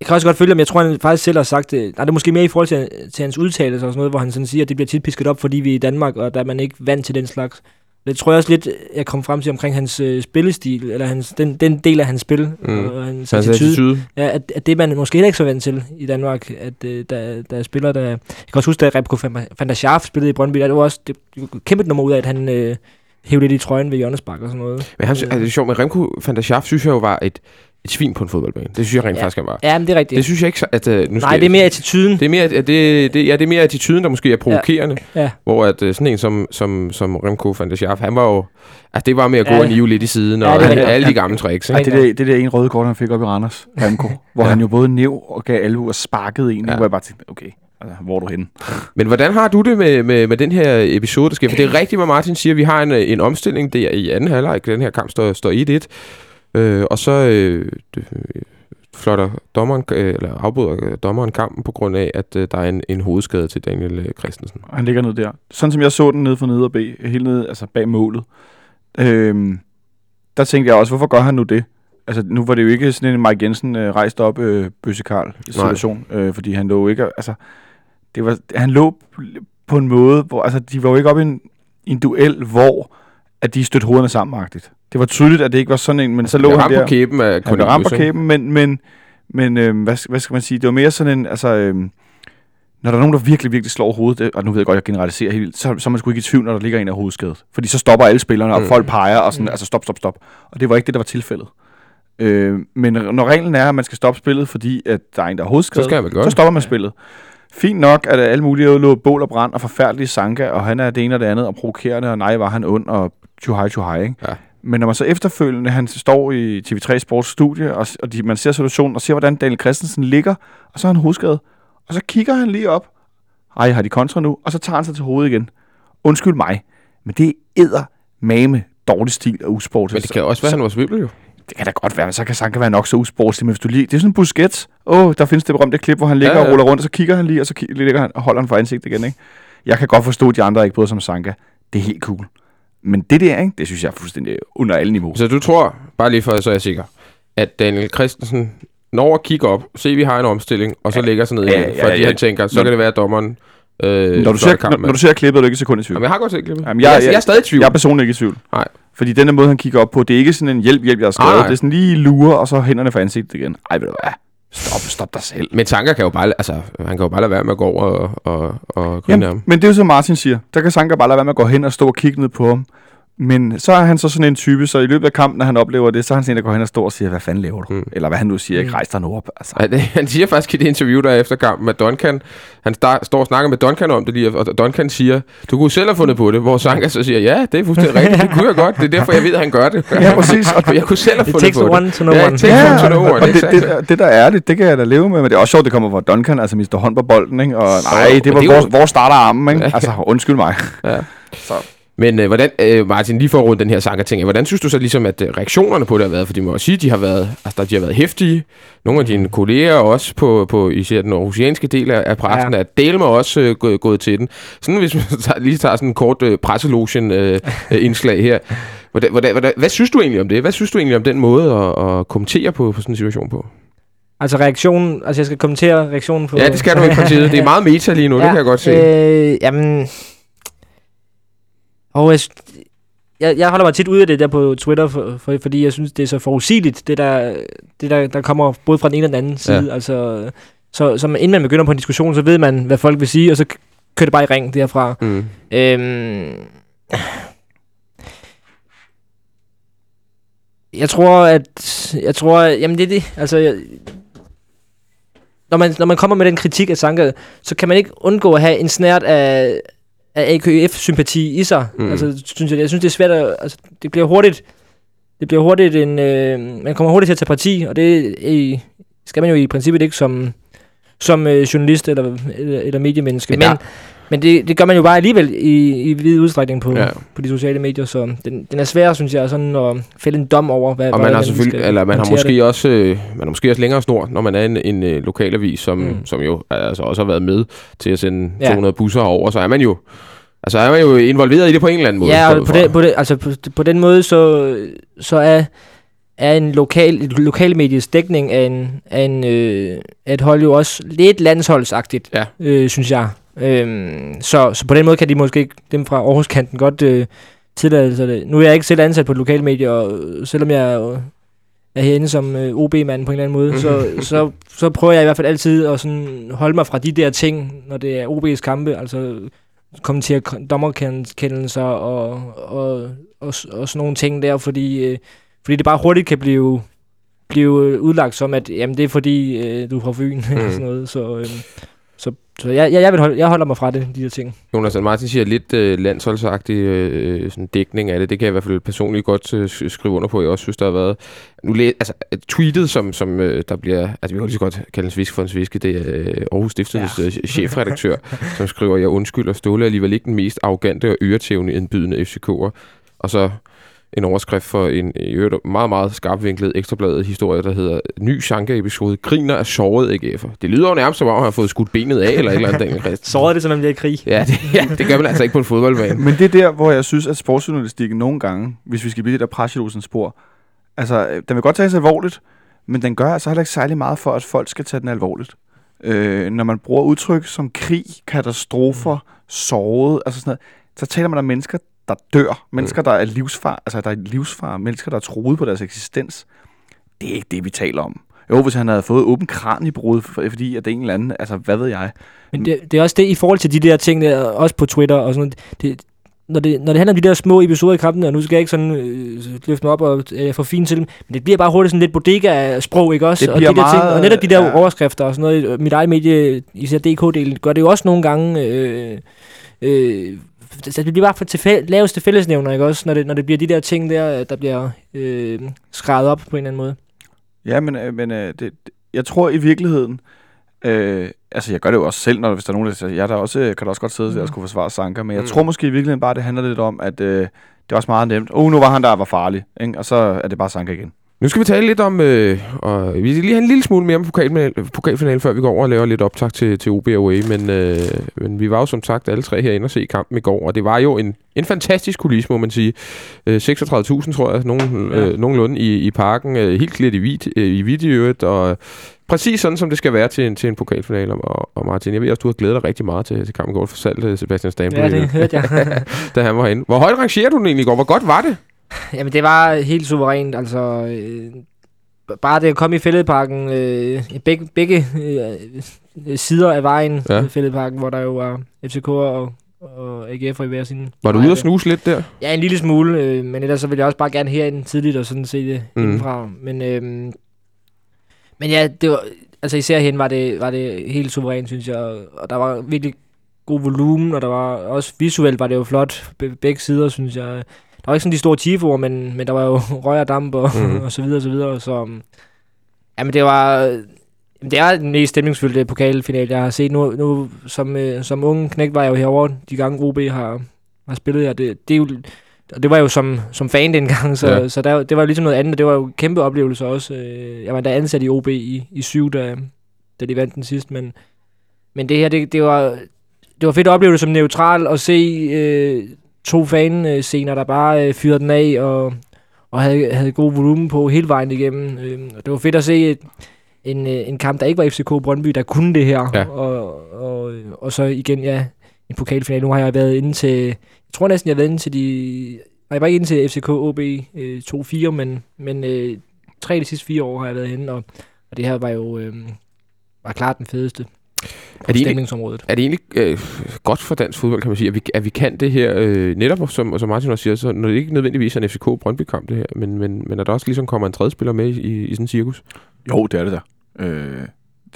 jeg kan også godt følge ham. Jeg tror, han faktisk selv har sagt det. Nej, det er måske mere i forhold til, til hans udtalelse og sådan noget, hvor han sådan siger, at det bliver tit pisket op, fordi vi er i Danmark, og der er man ikke vant til den slags. Det tror jeg også lidt, jeg kom frem til omkring hans øh, spillestil, eller hans, den, den del af hans spil, mm. og hans, hans attitude. attitude. Ja, at, at det man måske heller ikke så vant til i Danmark, at øh, der, der er spillere, der... Jeg kan også huske, da Repko van der Schaaf spillede i Brøndby, der var også det, kæmpe nummer ud af, at han øh, hævde lidt i trøjen ved Jørgens og sådan noget. Men han, øh. altså, det er sjovt, men Remco van der Schaaf synes jeg jo var et, et svin på en fodboldbane. Det synes jeg rent ja. faktisk, han var. Ja, men det er rigtigt. Det synes jeg ikke, at... Uh, nu Nej, det er mere attituden. Det er mere, det, det, ja, det er mere attituden, der måske er provokerende. Ja. ja. Hvor at, uh, sådan en som, som, som Remco van der Schaaf, han var jo... Altså, det var med at gå ja. og nive lidt i siden, ja, og alle, de gamle tricks. Ikke? Ja, det, der, det der en røde kort, han fik op i Randers, Remco, hvor ja. han jo både nev og gav alvu og sparkede en, ja. hvor jeg bare tænkte, okay, Altså, hvor er du henne? Men hvordan har du det med, med, med den her episode, der sker? For det er rigtigt, hvad Martin siger. Vi har en, en omstilling der i anden halvleg. Den her kamp står, står 1-1. Øh, og så øh, flotter dommeren, øh, eller afbryder dommeren kampen på grund af, at øh, der er en, en hovedskade til Daniel øh, Christensen. Han ligger ned der. Sådan som jeg så den nede for nede og bag, helt nede, altså bag målet. Øh, der tænkte jeg også, hvorfor gør han nu det? Altså, nu var det jo ikke sådan en Mike Jensen øh, rejst op øh, Bøsse Karl situation, øh, fordi han lå ikke, altså, det var, han lå på en måde, hvor, altså, de var jo ikke op i en, i en duel, hvor at de stødte hovederne sammen -agtigt. Det var tydeligt, at det ikke var sådan en, men så lå han der. på kæben af Han ramt på kæben, men, men, men øh, hvad, hvad skal man sige, det var mere sådan en, altså, øh, når der er nogen, der virkelig, virkelig slår hovedet, og nu ved jeg godt, jeg generaliserer helt, så, så er man sgu ikke i tvivl, når der ligger en af hovedskadet. Fordi så stopper alle spillerne, og mm. folk peger, og sådan, mm. altså stop, stop, stop. Og det var ikke det, der var tilfældet. Øh, men når reglen er, at man skal stoppe spillet, fordi at der er en, der er hovedskadet, så, skal man så stopper man spillet. Fint nok, at alle mulige lå bål og brand og forfærdelige sanka, og han er det ene og det andet, og provokerende, og nej, var han ond, og too high, ikke? Ja. Men når man så efterfølgende, han står i TV3 Sports studie, og, og de, man ser situationen, og ser, hvordan Daniel Christensen ligger, og så er han hovedskadet. Og så kigger han lige op. Ej, har de kontra nu? Og så tager han sig til hovedet igen. Undskyld mig, men det er mame dårlig stil og usport. Men det kan også være, at han var svimmel jo. Det kan da godt være, men så kan Sanka være nok så usportslig, men hvis du lige... Det er sådan en Busquets. Åh, oh, der findes det berømte klip, hvor han ligger ja, ja. og ruller rundt, og så kigger han lige, og så ligger han og holder han for ansigt igen, ikke? Jeg kan godt forstå, at de andre ikke både som Sanka. Det er helt cool. Men det der, ikke, det synes jeg er fuldstændig under alle niveauer. Så du tror, bare lige for så er jeg sikker, at Daniel Christensen når at kigge op, se vi har en omstilling, og så ja, lægger sig ned igen, ja, ja, fordi ja, han tænker, så kan det være, at dommeren Øh, når, du ser, når, når du ser klippet, er du ikke sekund i tvivl. Jamen, jeg har godt set klippet. Jamen, jeg, jeg, jeg, jeg, er stadig i tvivl. Jeg er personligt ikke i tvivl. Nej. Fordi den måde, han kigger op på, det er ikke sådan en hjælp, hjælp, jeg har skrevet. Det er sådan lige lure, og så hænderne for ansigtet igen. Ej, ved du hvad? Stop, stop dig selv. Men Sanka kan jo bare, altså, han kan jo bare lade være med at gå over og, og, og grine Jamen, ham. men det er jo som Martin siger. Der kan Sanka bare lade være med at gå hen og stå og kigge ned på ham. Men så er han så sådan en type, så i løbet af kampen, når han oplever det, så er han sådan en, der går hen og står og siger, hvad fanden laver du? Mm. Eller hvad han nu siger, ikke rejs dig nu op. Altså. Ja, det, han siger faktisk i det interview, der er efter kampen, at Duncan, han star, står og snakker med Duncan om det lige, og Duncan siger, du kunne selv have fundet på det, hvor Sanka så siger, ja, det er fuldstændig rigtigt, det kunne jeg godt, det er derfor, jeg ved, at han gør det. Ja, præcis. Og jeg kunne selv have fundet på det. to know ja, one. it takes one to know one. og det, det, det, det, der er ærligt, det kan jeg da leve med, men det er også sjovt, det kommer fra Duncan, altså mister hånd på bolden, ikke? Og nej, det var det er jo- hvor, hvor starter armen, ikke? Ja. Altså, undskyld mig. Ja. Så. Men øh, hvordan, øh, Martin, lige for at runde den her Sanka-ting, af, hvordan synes du så ligesom, at øh, reaktionerne på det har været? For de må også sige, at de har været, altså, de har været hæftige. Nogle af dine kolleger også på, på især den aarhusianske del af, af pressen, ja. Er Delmer også øh, gået, gået til den. Sådan hvis man tager, lige tager sådan en kort øh, presselotion-indslag her. Hvordan, hvordan, hvordan, hvad synes du egentlig om det? Hvad synes du egentlig om den måde at, at kommentere på, på sådan en situation på? Altså reaktionen, altså jeg skal kommentere reaktionen på... Ja, det skal du ikke partiet. Det er meget meta lige nu, ja, det kan jeg godt se. Øh, jamen... Og jeg, jeg, jeg holder mig tit ude af det der på Twitter, for, for, fordi jeg synes, det er så forudsigeligt, det der, det der, der kommer både fra den ene og den anden side. Ja. Altså, så, så man- inden man begynder på en diskussion, så ved man, hvad folk vil sige, og så kører det bare i ring derfra. Mm. Øhm, jeg tror, at... Jeg tror, jamen det er det. Altså, jeg, når, man, når man kommer med den kritik af Sanka, så kan man ikke undgå at have en snært af, af AKF-sympati i sig. Mm. Altså, synes jeg, jeg synes, det er svært at... Altså, det bliver hurtigt... Det bliver hurtigt en... Øh, man kommer hurtigt til at tage parti, og det øh, skal man jo i princippet ikke som, som øh, journalist eller, eller, eller mediemenneske. Men Men, der- men, men det, det gør man jo bare alligevel i, i vid udstrækning på, Ja. på de sociale medier, så den, den er svær, synes jeg, sådan at fælde en dom over, hvad Og man har selvfølgelig, eller man har måske det. også, øh, man har måske også længere snor, når man er en, en øh, lokalavis, som, mm. Som jo altså også har været med til at sende Ja. 200 busser over, så er man jo, altså er man jo involveret i det på en eller anden måde. Ja, og på, den, på, den, altså på, på den måde, så, så er, er en lokal, et lokalmedies dækning af, en, af, en, øh, af et hold jo også lidt landsholdsagtigt, Ja. øh, synes jeg. Øhm, så, så på den måde kan de måske ikke, dem fra Aarhuskanten godt øh, tillade sig det. Nu er jeg ikke selv ansat på et lokalmedie, og øh, selvom jeg er, er herinde som øh, OB-mand på en eller anden måde, så, så, så prøver jeg i hvert fald altid at sådan holde mig fra de der ting, når det er OB's kampe, altså kommentere dommerkendelser og, og, og, og sådan nogle ting der, fordi, øh, fordi det bare hurtigt kan blive, blive udlagt som, at jamen, det er fordi, øh, du er fra Fyn, mm. eller sådan noget. Så, øh, så, så jeg, jeg, jeg, vil holde, jeg holder mig fra det, de der ting. Jonas og Martin siger lidt øh, landsholdsagtig øh, sådan dækning af det. Det kan jeg i hvert fald personligt godt øh, sk- skrive under på. Jeg også synes, der har været... Nu læ- altså, øh, tweetet, som, som øh, der bliver... Altså, vi kan lige så godt kalde en svisk for en sviske. Det er øh, Aarhus Stiftets ja. øh, chefredaktør, som skriver, jeg undskylder Ståle alligevel ikke den mest arrogante og øretævende indbydende FCK'er. Og så en overskrift for en i øvrigt meget, meget skarpvinklet ekstrabladet historie, der hedder Ny Sanka-episode. Griner af såret AGF'er. Det lyder jo nærmest som om, han har fået skudt benet af, eller et eller andet. Såret det, som man bliver i krig. Ja det, ja, det gør man altså ikke på en fodboldbane. Men det er der, hvor jeg synes, at sportsjournalistikken nogle gange, hvis vi skal blive det der presselosens spor, altså, øh, den vil godt tages alvorligt, men den gør altså heller ikke særlig meget for, at folk skal tage den alvorligt. Øh, når man bruger udtryk som krig, katastrofer, såret, altså sådan noget, så taler man om mennesker, der dør. Mennesker, der er livsfar, altså der er livsfar, mennesker, der er troet på deres eksistens. Det er ikke det, vi taler om. Jo, hvis han havde fået åben kran i brud, fordi at det er en eller anden, altså hvad ved jeg. Men det, det er også det i forhold til de der ting, der, også på Twitter og sådan. Det, når det, når det handler om de der små episoder i kampen, og nu skal jeg ikke sådan øh, løfte mig op og øh, få fint til dem, men det bliver bare hurtigt sådan lidt bodega-sprog, ikke også? Det og, de der ting, og netop de der ja. ja. overskrifter og sådan noget, øh, mit eget medie, især DK-delen, gør det jo også nogle gange... Øh, øh, så det bliver bare for til fæ- laveste fællesnævner, ikke også? Når det, når det bliver de der ting der, der bliver øh, skrevet op på en eller anden måde. Ja, men, øh, men øh, det, jeg tror i virkeligheden, øh, altså jeg gør det jo også selv, når hvis der er nogen, der siger, jeg der også, øh, kan da også godt sidde mm. og skulle forsvare Sanka, men jeg Mm. tror måske i virkeligheden bare, det handler lidt om, at øh, det er også meget nemt. Oh, nu var han der, var farlig, ikke? og så er det bare Sanka igen. Nu skal vi tale lidt om, øh, og vi skal lige have en lille smule mere om pokalfinalen, pokalfinalen før vi går over og laver lidt optag til, til OB away, men, øh, men vi var jo som sagt alle tre herinde og se kampen i går, og det var jo en, en fantastisk kulisse, må man sige. Øh, 36.000, tror jeg, nogen, Ja. øh, nogenlunde i, i parken, øh, helt klædt i hvidt, øh, i øvrigt, og præcis sådan, som det skal være til en, til en pokalfinale. Og, og Martin, jeg ved også, du har glædet dig rigtig meget til, til kampen i går, fortalt øh, Sebastian Stamble, Ja, det hørte jeg. da han var herinde. Hvor højt rangerer du den egentlig i går? Hvor godt var det? Jamen, det var helt suverænt. Altså, øh, bare det at komme i fældeparken, øh, i begge, begge øh, sider af vejen Ja. i fældeparken, hvor der jo var FCK og, og AGF i hver sin Var du ude og snuse lidt der? Ja, en lille smule, øh, men ellers så vil jeg også bare gerne herind tidligt og sådan se det Mm. indenfra. Men, øh, men ja, det var, altså især hen var det, var det helt suverænt, synes jeg. Og der var virkelig god volumen, og der var også visuelt var det jo flot, be- begge sider, synes jeg. Var ikke sådan de store tifoer, men, men der var jo røg og damp og, mm. og så videre og så videre. Så, um, jamen det var, det er den mest stemningsfyldte pokalfinale, jeg har set nu. nu som, øh, som ung knæk var jeg jo herovre, de gange OB har, har spillet her. Det, det, er jo, og det var jo som, som fan dengang, så, Ja. ja. så der, det var jo ligesom noget andet, og det var jo en kæmpe oplevelse også. Øh, Jeg var da ansat i OB i, i syv, da, da de vandt den sidst, men, men det her, det, det, var, det var fedt at opleve det som neutral, og se øh, to fanscener, der bare øh, fyrede den af, og, og havde, havde god volumen på hele vejen igennem. Øh, og det var fedt at se et, en, øh, en kamp, der ikke var FCK Brøndby, der kunne det her. Ja. Og, og, og så igen, ja, en pokalfinale. Nu har jeg været inde til, jeg tror næsten, jeg har været inde til de, nej, jeg var ikke inde til FCK OB øh, 2-4, men, men øh, tre af de sidste fire år har jeg været inde, og, og det her var jo øh, var klart den fedeste på det egentlig- stemningsområdet. Er det egentlig øh, godt for dansk fodbold, kan man sige, at vi, at vi kan det her, øh, netop som, som Martin også siger, så når det ikke nødvendigvis er en FCK-Brøndby-kamp det her, men, men, men at der også ligesom kommer en tredje spiller med i, i sådan en cirkus? Jo, det er det der. Øh,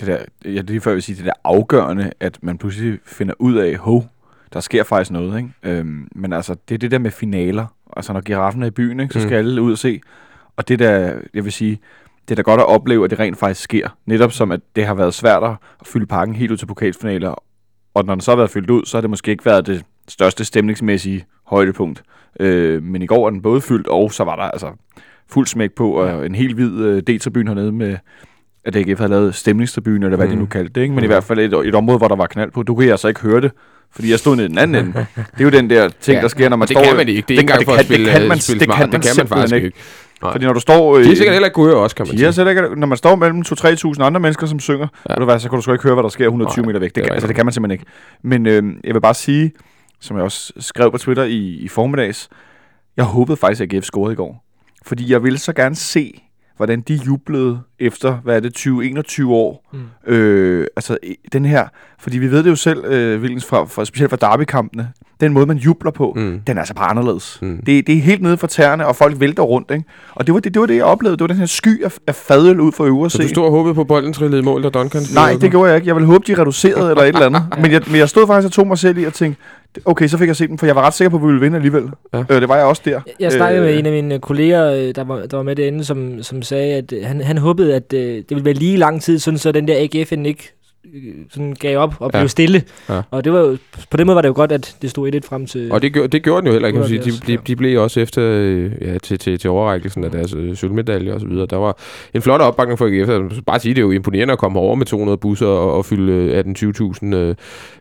det der, ja, det er lige før, jeg vil sige, det der afgørende, at man pludselig finder ud af, hov, der sker faktisk noget, ikke? Øhm, men altså, det er det der med finaler. Altså, når giraffen er i byen, ikke, så Mm. skal alle ud og se. Og det der, jeg vil sige, det er da godt at opleve, at det rent faktisk sker. Netop som, at det har været svært at fylde pakken helt ud til pokalfinaler. Og når den så har været fyldt ud, så har det måske ikke været det største stemningsmæssige højdepunkt. Øh, men i går er den både fyldt, og så var der altså fuld smæk på, og en helt hvid øh, D-tribune hernede med, at AGF havde lavet stemningstribune, eller hvad mm. De nu kaldte det, ikke? men Mm. i hvert fald et, et område, hvor der var knald på. Du kan altså ikke høre det, fordi jeg stod nede i den anden ende. Det er jo den der ting, der sker, når man det står... kan man ikke. Det er ikke det- engang det for kan- at spille, det kan man- spille det kan man det kan man faktisk ikke. Nej. Fordi når du står... De er sikkert heller ikke gode også, kan man de sige. er sikkert ikke, når man står mellem 2-3.000 andre mennesker, som synger, Ja. ja. du hvad, så kan du sgu ikke høre, hvad der sker 120 Nej, meter væk. det Det, kan, altså, det kan man simpelthen ikke. Men øh, jeg vil bare sige, som jeg også skrev på Twitter i, i formiddags, jeg håbede faktisk, at AGF scorede i går. Fordi jeg ville så gerne se, hvordan de jublede efter, hvad er det, 20-21 år. Mm. Øh, altså den her, fordi vi ved det jo selv, øh, Wilkens, fra, fra, specielt fra derbykampene, den måde, man jubler på, Mm. den er altså bare anderledes. Mm. Det, det er helt nede for tæerne, og folk vælter rundt, ikke? Og det var det, det, var det jeg oplevede. Det var den her sky af, af fadøl ud for øvre Så du stod og håbede på, bolden trillede i mål, da Duncan Nej, det gjorde jeg ikke. Jeg ville håbe, de reducerede eller et eller andet. Men jeg, men jeg stod faktisk og tog mig selv i og tænkte, okay, så fik jeg set den, for jeg var ret sikker på, at vi ville vinde alligevel. Ja. Øh, det var jeg også der. Jeg- Jeg snakkede Øh, med en af mine kolleger, øh, der var, der var med derinde, som, som sagde, at han, han håbede, at øh, det ville være lige lang tid, sådan så den der AGF'en ikke sådan gav op og Ja. blev stille. Ja. Og det var på den måde var det jo godt, at det stod 1-1 frem til... Og det gjorde, det gjorde den jo heller ikke, kan sige. De, 78, de, de blev også efter øh, ja, til, til, til overrækkelsen af deres øh, sølvmedalje og så videre. Der var en flot opbakning for AGF. Altså, Bare sige, det er jo imponerende at komme over med 200 busser og, og fylde øh, 18-20.000 øh,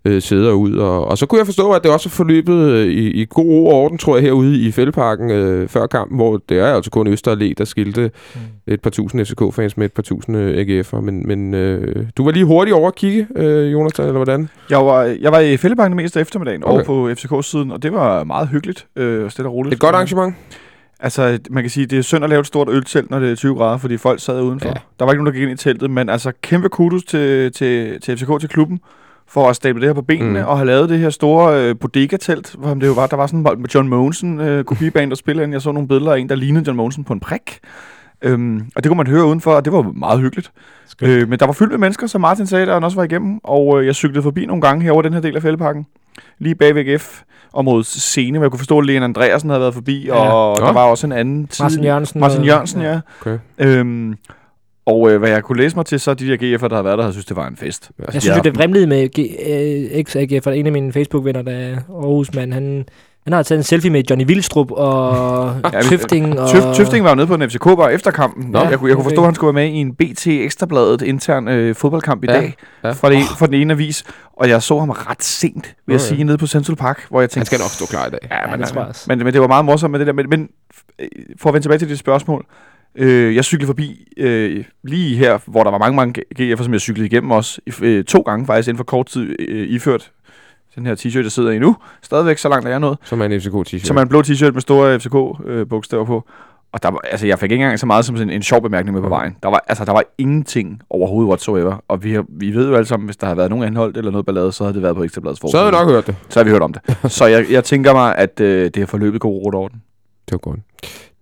øh, sæder ud. Og, og så kunne jeg forstå, at det også er forløbet øh, i, i god ro og orden, tror jeg, herude i Fældeparken øh, før kampen, hvor det er altså kun Øster Allé, der skilte Mm. et par tusind FCK-fans med et par tusind øh, AGF'er. Men, men øh, du var lige hurtigt over kigge, øh, Jonathan, eller hvordan? Jeg var, jeg var i Fællebanken af eftermiddagen Okay. over på FCK-siden, og det var meget hyggeligt øh, og stille og roligt. Et godt arrangement? Altså, man kan sige, det er synd at lave et stort øltelt, når det er 20 grader, fordi folk sad udenfor. Ja. Der var ikke nogen, der gik ind i teltet, men altså kæmpe kudos til, til, til FCK, til klubben, for at stable det her på benene, Mm. og have lavet det her store øh, bodega-telt, hvor det jo var, der var sådan en John Monsen øh, kopibane, der spillede ind. Jeg så nogle billeder af en, der lignede John Monsen på en prik. Øhm, og det kunne man høre udenfor, og det var meget hyggeligt. Øh, men der var fyldt med mennesker, som Martin sagde, der han også var igennem, og øh, jeg cyklede forbi nogle gange herover den her del af fældeparken, lige bag ved AGF, området scene, hvor jeg kunne forstå, at Lene Andreasen havde været forbi, Ja. og Nå. der var også en anden tid. Martin Jørgensen. Martin og- Jørgensen, ja. Okay. Øhm, og øh, hvad jeg kunne læse mig til, så de der GF'er, der har været der, havde synes, det var en fest. Ja. Jeg synes jo, det vrimlede med G- øh, en af mine Facebook-venner, der er Aarhus-mand, han, han har taget en selfie med Johnny Vildstrup og Ja, Tøfting. Og... Tøf, Tøfting var jo nede på en FCK-bar efter kampen. Nå, jeg, kunne, jeg kunne forstå, at han skulle være med i en BT Ekstrabladet intern øh, fodboldkamp i Ja, dag ja. fra, det, fra den ene avis. Og jeg så ham ret sent, vil jeg Okay. sige, nede på Central Park, hvor jeg tænkte... Han skal nok stå klar i dag. Ja, Ja, men, det tror jeg også. men, men det var meget morsomt med det der. Men, men øh, for at vende tilbage til dit spørgsmål. Øh, jeg cyklede forbi øh, lige her, hvor der var mange, mange GF'er, som jeg cyklede igennem også. Øh, to gange faktisk inden for kort tid øh, iført den her t-shirt, jeg sidder i nu. Stadigvæk så langt er jeg nået. Som er en FCK-t-shirt. Som er en blå t-shirt med store FCK-bogstaver på. Og der var, altså, jeg fik ikke engang så meget som sådan en sjov bemærkning med på vejen. Der var, altså, der var ingenting overhovedet whatsoever. Og vi, har, vi ved jo alle sammen, hvis der har været nogen anholdt eller noget ballade, så havde det været på Ekstrabladets Så havde vi nok hørt det. Så har vi hørt om det. så jeg, jeg tænker mig, at øh, det har forløbet god rute orden. Det var godt.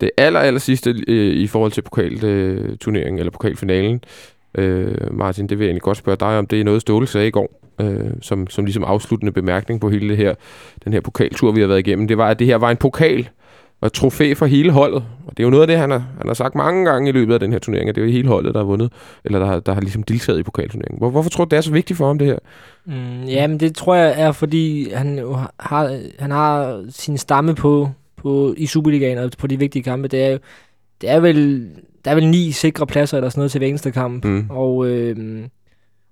Det aller, aller sidste øh, i forhold til pokalturneringen, eller pokalfinalen, øh, Martin, det vil jeg egentlig godt spørge dig om. Det er noget, Ståle sagde i går, øh, som, som ligesom afsluttende bemærkning på hele det her, den her pokaltur, vi har været igennem. Det var, at det her var en pokal og et trofæ for hele holdet. Og det er jo noget af det, han har, han har sagt mange gange i løbet af den her turnering, at det er jo hele holdet, der har vundet, eller der, har- der har ligesom deltaget i pokalturneringen. Hvor, hvorfor tror du, det er så vigtigt for ham, det her? Mm, jamen, det tror jeg er, fordi han, jo har, han har sin stamme på, på i Superligaen og på de vigtige kampe. Det er, jo- det er vel, der er vel ni sikre pladser eller sådan noget til hver eneste kamp. Mm. Og, øh,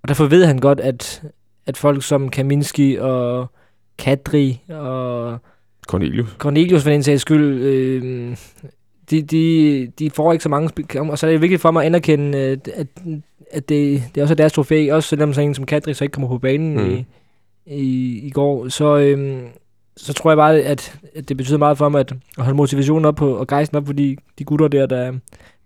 og derfor ved han godt, at, at folk som Kaminski og Kadri og Cornelius. Cornelius for den sags skyld, øh, de, de, de får ikke så mange. Og så er det vigtigt for mig at anerkende, at, at, at det, det er også er deres trofæ, også selvom sådan en som Kadri så ikke kommer på banen Mm. i, i, i går. Så, øh, så tror jeg bare, at, at det betyder meget for mig at, at holde motivationen op på, og gejsten op på de, de gutter der, der,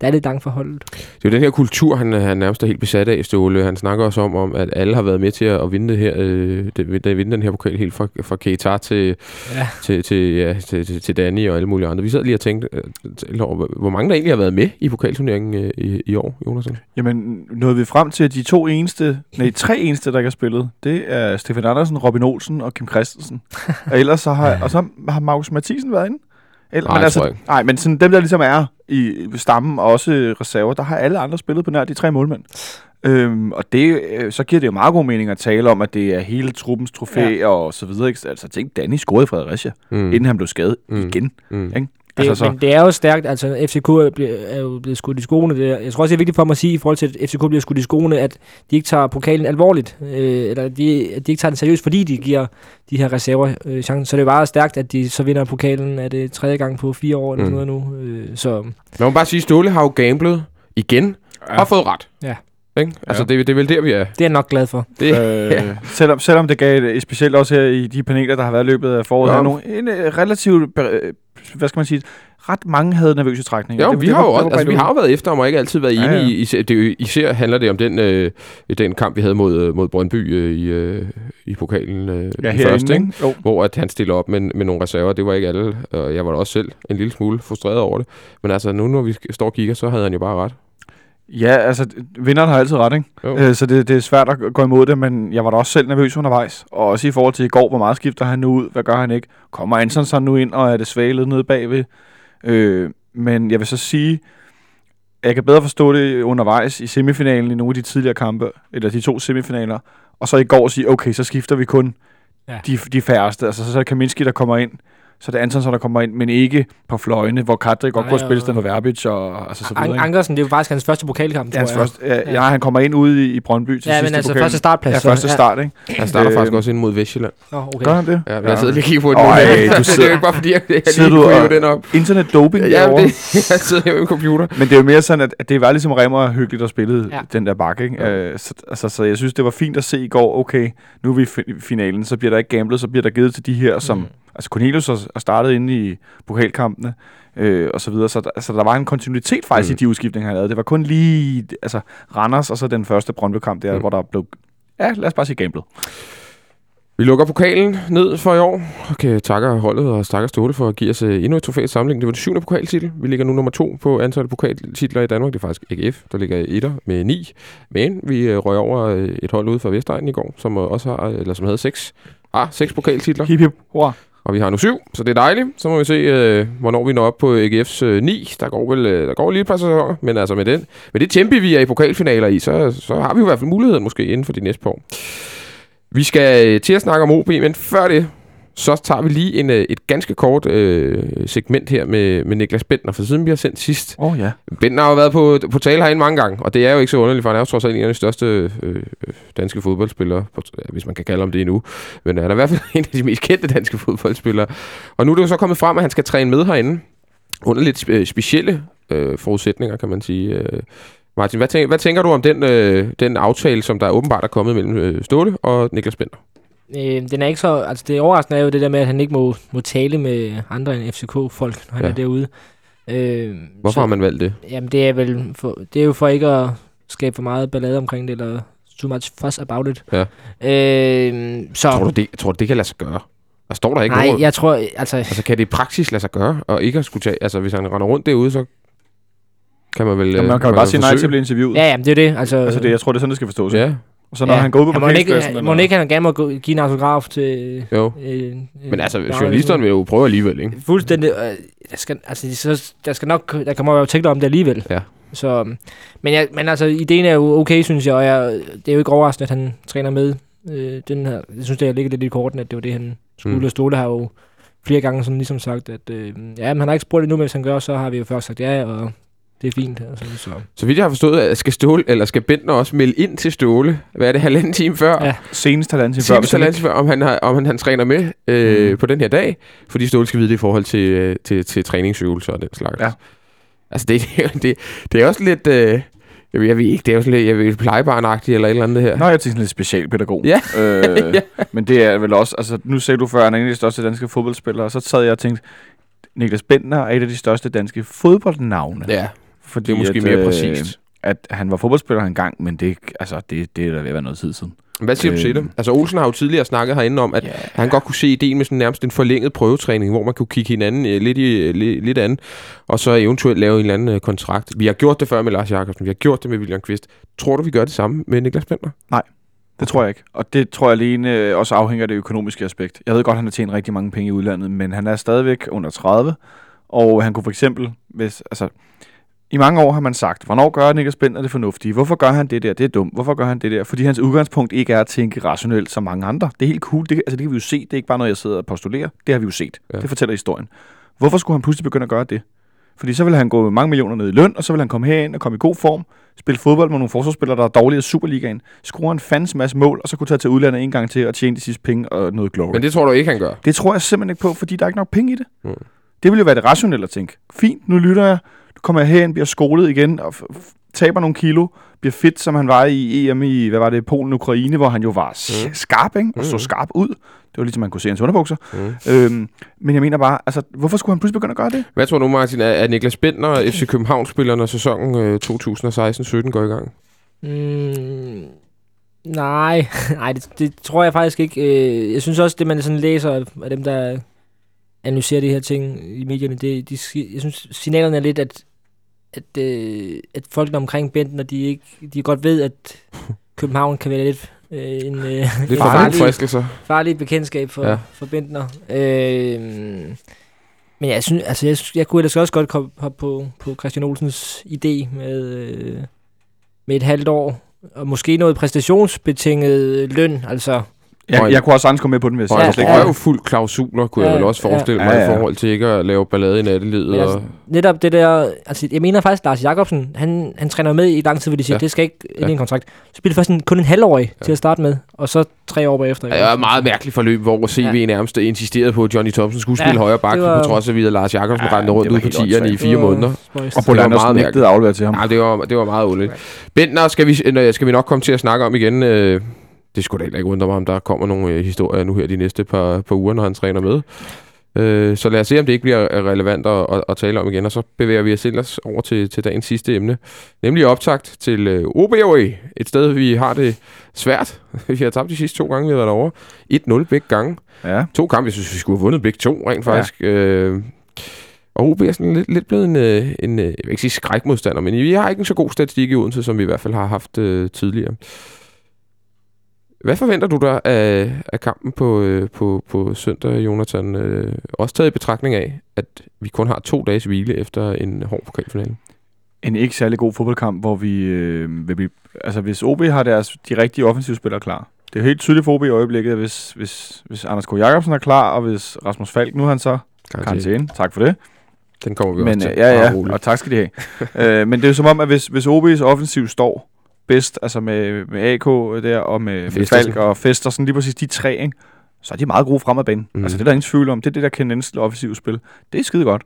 der er lidt langt for holdet. Det er jo den her kultur, han, han nærmest er helt besat af, Ståle. Han snakker også om, om at alle har været med til at, vinde, det her, øh, det, det, vinde den her pokal helt fra, fra Keita til, Ja. til, til, ja, til, til, til Danny og alle mulige andre. Vi sad lige og tænkte, øh, over, hvor- hvor mange der egentlig har været med i pokalturneringen øh, i, i år, Jonas? Jamen, nåede vi frem til, at de to eneste, nej, tre eneste, der ikke har spillet, det er Stefan Andersen, Robin Olsen og Kim Christensen. og ellers så har, og så har Markus Mathisen været inde. Eller, Nej, men altså, ikke. nej, men sådan, dem, der ligesom er i stammen, og også reserver, der har alle andre spillet på nær de tre målmænd. Øhm, og det, øh, så giver det jo meget god mening at tale om, at det er hele truppens trofæ ja. og så videre. Ikke? Altså, tænk, Danny scorede i Fredericia, Mm. inden han blev skadet mm. igen. Mm. Ikke? Det, altså, så, Men det er jo stærkt, altså FCK er, er jo blevet skudt i skoene. Det er, jeg tror også, det er vigtigt for mig at sige, i forhold til, at FCK bliver skudt i skoene, at de ikke tager pokalen alvorligt, øh, eller de, at de ikke tager den seriøst, fordi de giver de her reserver øh, chancen. Så det er bare stærkt, at de så vinder pokalen, er det tredje gang på fire år, eller Mm. sådan noget nu. Øh, så Man må bare sige, at Ståle har jo gamblet igen ja. og fået ret. Ja. Ikke? Altså, Ja. det, det er vel der, vi er. det er jeg nok glad for. Det, Øh, ja. selvom, selvom det gav, et- specielt også her i de paneler, der har været løbet af foråret, Ja. nogle, en øh, relativt, hvad skal man sige, ret mange havde nervøse trækninger. Jo, Det- vi det har var- jo også, altså, vi har jo været efter om, og ikke altid været Ja, enige ja. i, især, det, især handler det om den, øh, den kamp, vi havde mod, øh, mod Brøndby øh, i, øh, i pokalen øh, Ja, i første, ikke? ikke? Jo. hvor at han stiller op med, med nogle reserver. Det var ikke alle, og jeg var da også selv en lille smule frustreret over det. Men altså, nu når vi står og kigger, så havde han jo bare ret. Ja, altså, vinderen har altid ret, ikke? Jo. Øh, så det, det er svært at gå imod det, men jeg var da også selv nervøs undervejs. Og også i forhold til i går, hvor meget skifter han nu ud? Hvad gør han ikke? Kommer Antonsen nu ind, og er det svage led nede bagved? Øh, men jeg vil så sige, at jeg kan bedre forstå det undervejs i semifinalen i nogle af de tidligere kampe, eller de to semifinaler, og så i går sige, okay, så skifter vi kun Ja. de, de færreste. Altså, så er Kaminski, der kommer ind, så er det Antonsson, der kommer ind, men ikke på fløjene, hvor Kadri godt kunne spille og- Stanley Verbic og altså, så videre. An-? Ankersen, det er jo faktisk hans første pokalkamp, Ja, tror hans jeg. første, ja, Ja. ja, han kommer ind ude i, i Brøndby til Ja, sidste men altså pokal. første startplads. Ja, første start, ikke? Han starter Øh, faktisk også ind mod Vestjylland. Nå, okay. Gør han det? Ja, jeg sidder lige og kigger på det. Øj, nu. du det er sidder- jo ikke bare fordi, jeg, jeg Sidder lige kunne den op. Internet doping Ja, derovre. det, jeg sidder jo i en computer. Men det er jo mere sådan, at, at det var ligesom Remmer hyggeligt at spille Ja. ja. den der bakke. Ikke? Ja. Øh, så, altså, så jeg synes, det var fint at se i går, okay, nu er vi i fi- finalen, så bliver der ikke gamblet, så bliver der givet til de her, som... Altså Cornelius har har startet inde i pokalkampene, øh, og så videre. Så der, altså, der var en kontinuitet faktisk Mm. i de udskiftninger, han lavede. Det var kun lige altså, Randers, og så den første Brøndby-kamp der, Mm. hvor der blev... Ja, lad os bare sige gamblet. Vi lukker pokalen ned for i år. Okay, takker holdet og takker Ståle for at give os øh, endnu et trofæ samling. Det var den syvende pokaltitel. Vi ligger nu nummer to på antallet pokaltitler i Danmark. Det er faktisk AGF, der ligger etter med ni. Men vi øh, røg over øh, et hold ude fra Vestegnen i går, som også har, eller som havde seks, ah, seks pokaltitler. Hip hip, hurra. Og vi har nu syv, så det er dejligt. Så må vi se, øh, hvornår vi når op på AGF's øh, 9. Der går vel øh, der går lige et par sæsoner, men altså med, den, med det tempo, vi er i pokalfinaler i, så, så har vi jo i hvert fald muligheden måske inden for de næste par år. Vi skal øh, til at snakke om OB, men før det, så tager vi lige en, øh, et ganske kort øh, segment her med, med Niklas Bentner, for siden vi har sendt sidst. Åh oh, ja. Bentner har jo været på, på tale herinde mange gange, og det er jo ikke så underligt, for han er jo trods alt en af de største øh, øh, danske fodboldspillere, hvis man kan kalde ham det endnu. Men han er i hvert fald en af de mest kendte danske fodboldspillere. Og nu er det jo så kommet frem, at han skal træne med herinde, under lidt spe- specielle øh, forudsætninger, kan man sige. Øh, Martin, hvad, tænker, hvad tænker du om den, øh, den aftale, som der åbenbart er kommet mellem øh, Ståle og Niklas Bentner? Øh, den er ikke så, altså det overraskende er jo det der med, at han ikke må, må tale med andre end FCK-folk, når han Ja. ja. er derude. Øh, Hvorfor har man valgt det? Jamen, det er, vel for, det er jo for ikke at skabe for meget ballade omkring det, eller too much fuss about it. Ja. Øh, så, Tror du, det, tror du, det kan lade sig gøre? Der står der ikke nej, noget. jeg tror, altså, Altså, kan det i praksis lade sig gøre, og ikke at skulle tage... Altså, hvis han render rundt derude, så kan man vel... Jamen, man øh, kan jo bare sige nej til at blive interviewet. ja, ja, det er det. Altså, Altså, det, jeg tror, det er sådan, det skal forstås. Ja, Og så når han går ud på han må ikke, parkeringspladsen... han, må ikke, han gerne må gå, give en autograf til... jo. Øh, Men altså, øh, journalisterne vil jo prøve alligevel, ikke? Fuldstændig. Øh, der, skal, altså, så, der skal nok, der kommer jo tænke om det alligevel. Ja. Så, men, jeg, men altså, ideen er jo okay, synes jeg, og jeg, det er jo ikke overraskende, at han træner med øh, den her. Jeg synes, det ligger lidt i korten, at det var det, han skulle. Mm. Og Ståle har jo flere gange sådan ligesom sagt, at øh, ja, men han har ikke spurgt endnu, men hvis han gør, så har vi jo først sagt ja, og det er fint. Altså, så. Så vidt jeg har forstået, at skal Ståle, eller skal Bentner også melde ind til Ståle, hvad er det, halvanden time før? Ja. Senest halvanden time før. Senest halvanden time før, om han, har, om han, han træner med øh, Mm. på den her dag, fordi Ståle skal vide det i forhold til, øh, til, til træningsøvelser og den slags. Ja. Altså, det, det, det er også lidt... Øh, jeg, ved, jeg ved ikke, det er jo sådan lidt jeg ved, plejebarnagtigt eller et eller andet det her. Nå, jeg tænkte sådan lidt specialpædagog. Ja. Øh, Men det er vel også, altså nu sagde du før, at han er en af de største danske fodboldspillere, og så sad jeg og tænkte, Niklas Bentner er et af de største danske fodboldnavne. Ja, fordi det er måske at, mere øh, præcist. At han var fodboldspiller engang, men det, altså, det, det er da ved at være noget tid siden. Hvad siger øh, du til øh, det? Altså, Olsen har jo tidligere snakket herinde om, at Ja. han godt kunne se ideen med sådan nærmest en forlænget prøvetræning, hvor man kunne kigge hinanden øh, lidt, i, øh, li, lidt an, og så eventuelt lave en eller anden kontrakt. Vi har gjort det før med Lars Jakobsen, vi har gjort det med William Kvist. Tror du, vi gør det samme med Niklas Bentner? Det tror jeg ikke. Og det tror jeg alene øh, også afhænger af det økonomiske aspekt. Jeg ved godt, at han har tjent rigtig mange penge i udlandet, men han er stadigvæk under 30. Og han kunne for eksempel, hvis, altså, i mange år har man sagt, hvornår gør Niklas Bentner det fornuftige? Hvorfor gør han det der? Det er dumt. Hvorfor gør han det der? Fordi hans udgangspunkt ikke er at tænke rationelt som mange andre. Det er helt cool. Det, altså, det kan vi jo se. Det er ikke bare noget, jeg sidder og postulerer. Det har vi jo set. Ja. Det fortæller historien. Hvorfor skulle han pludselig begynde at gøre det? Fordi så vil han gå mange millioner ned i løn, og så vil han komme herind og komme i god form, spille fodbold med nogle forsvarsspillere, der er dårlige i Superligaen, score en fandens masse mål, og så kunne tage til udlandet en gang til og tjene de sidste penge og noget glory. Men det tror du ikke, han gør? Det tror jeg simpelthen ikke på, fordi der er ikke nok penge i det. Mm. Mm. Det vil jo være det rationelle at tænke. Fint, nu lytter jeg. Kommer jeg herind, bliver skolet igen og f- f- taber nogle kilo. Bliver fit, som han var i EM i, hvad var det, Polen Ukraine, hvor han jo var Mm. mm. skarp, ikke? Og så Mm. skarp ud. Det var ligesom, man kunne se hans underbukser. Mm. Øhm, men jeg mener bare, altså, hvorfor skulle han pludselig begynde at gøre det? Hvad tror du, Martin? Er, er Niklas Bentner FC København-spiller, når sæsonen øh, 2016-17 går i gang? Mm, nej, nej det, det tror jeg faktisk ikke. Øh, Jeg synes også, det man sådan læser af dem, der analyserer de her ting i medierne, det, de, jeg synes, signalerne er lidt, at, at, øh, at folk omkring Benten, de, ikke, de godt ved, at København kan være lidt øh, en, øh, Lidt en farlig, fristelser. farlig bekendtskab for, Ja. for Bentner. Øh, men jeg synes, altså jeg, jeg kunne ellers også godt komme hoppe på, på Christian Olsens idé med, øh, med et halvt år, og måske noget præstationsbetinget løn, altså Jeg, jeg kunne også sagtens komme med på den, hvis jeg ikke ja. røvfuld klausuler, kunne jeg Ja, vel også forestille ja. mig, Ja, i ja. forhold til ikke at lave ballade i nattelivet. Altså, Og... netop det der, altså jeg mener faktisk, Lars Jakobsen, han, han træner med i lang tid, hvor de siger, Ja. det skal ikke ind i en kontrakt. Så bliver det først en, kun en halvårig Ja. til at starte med, og så tre år bagefter. Ja, det var et meget mærkeligt forløb, hvor CV ja. nærmest insisterede på, at Johnny Thompson skulle spille ja, højre bak, var- på trods af, at Lars Jakobsen Ja, rendte rundt det ud var på tierne i fire måneder. Og Bolander meget nægtede at aflevere til ham. Ja, det var, det var meget underligt. Bentner skal vi, øh, skal vi nok komme til at snakke om igen. Det skulle da heller ikke undre mig, om der kommer nogle øh, historier nu her de næste par, par uger, når han træner med. Øh, så lad os se, om det ikke bliver øh, relevant at, at, at tale om igen, og så bevæger vi os ellers over til, til dagens sidste emne, nemlig optakt til øh, OBOE, et sted, vi har det svært. vi har tabt de sidste to gange, vi har været derovre. 1-0 begge gange. Ja. To kampe, jeg synes, vi skulle have vundet begge to, rent faktisk. Ja. Øh, og OB er sådan lidt, lidt blevet en, øh, en, øh, jeg vil ikke sige skrækmodstander, men vi har ikke en så god statistik i Odense, som vi i hvert fald har haft øh, tidligere. Hvad forventer du dig af, af kampen på, øh, på, på søndag, Jonathan? Øh, også taget i betragtning af, at vi kun har to dages hvile efter en hård pokalfinale. en ikke særlig god fodboldkamp, hvor vi øh, vil blive... Altså, hvis OB har deres, de rigtige offensivspillere klar. Det er helt tydeligt for OB i øjeblikket, at hvis, hvis, hvis Anders K. Jacobsen er klar, og hvis Rasmus Falk, nu er han så karantæne. Tak for det. Den kommer vi Men, også øh, til. ja, Bare ja, roligt. og tak skal de have. øh, men det er jo som om, at hvis, hvis OB's offensiv står bedst, altså med, med AK der, og med, med Festersen. Falk og Fester, sådan lige præcis de tre, ikke? så er de meget gode frem ad banen. Mhm. Mm. Altså det er der ingen tvivl om. Det er det der kendensle offensive spil. Det er skide godt.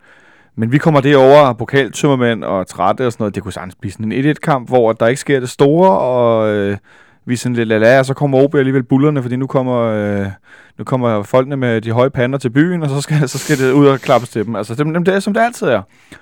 Men vi kommer derover pokaltømmermænd og trætte og sådan noget. Det kunne sagtens blive sådan en 1-1-kamp, hvor der ikke sker det store, og øh, vi er sådan lidt lala, og så kommer OB alligevel bullerne, fordi nu kommer, øh, nu kommer folkene med de høje pander til byen, og så skal, så skal det ud og klappes til dem. Altså, det, det er som det altid er.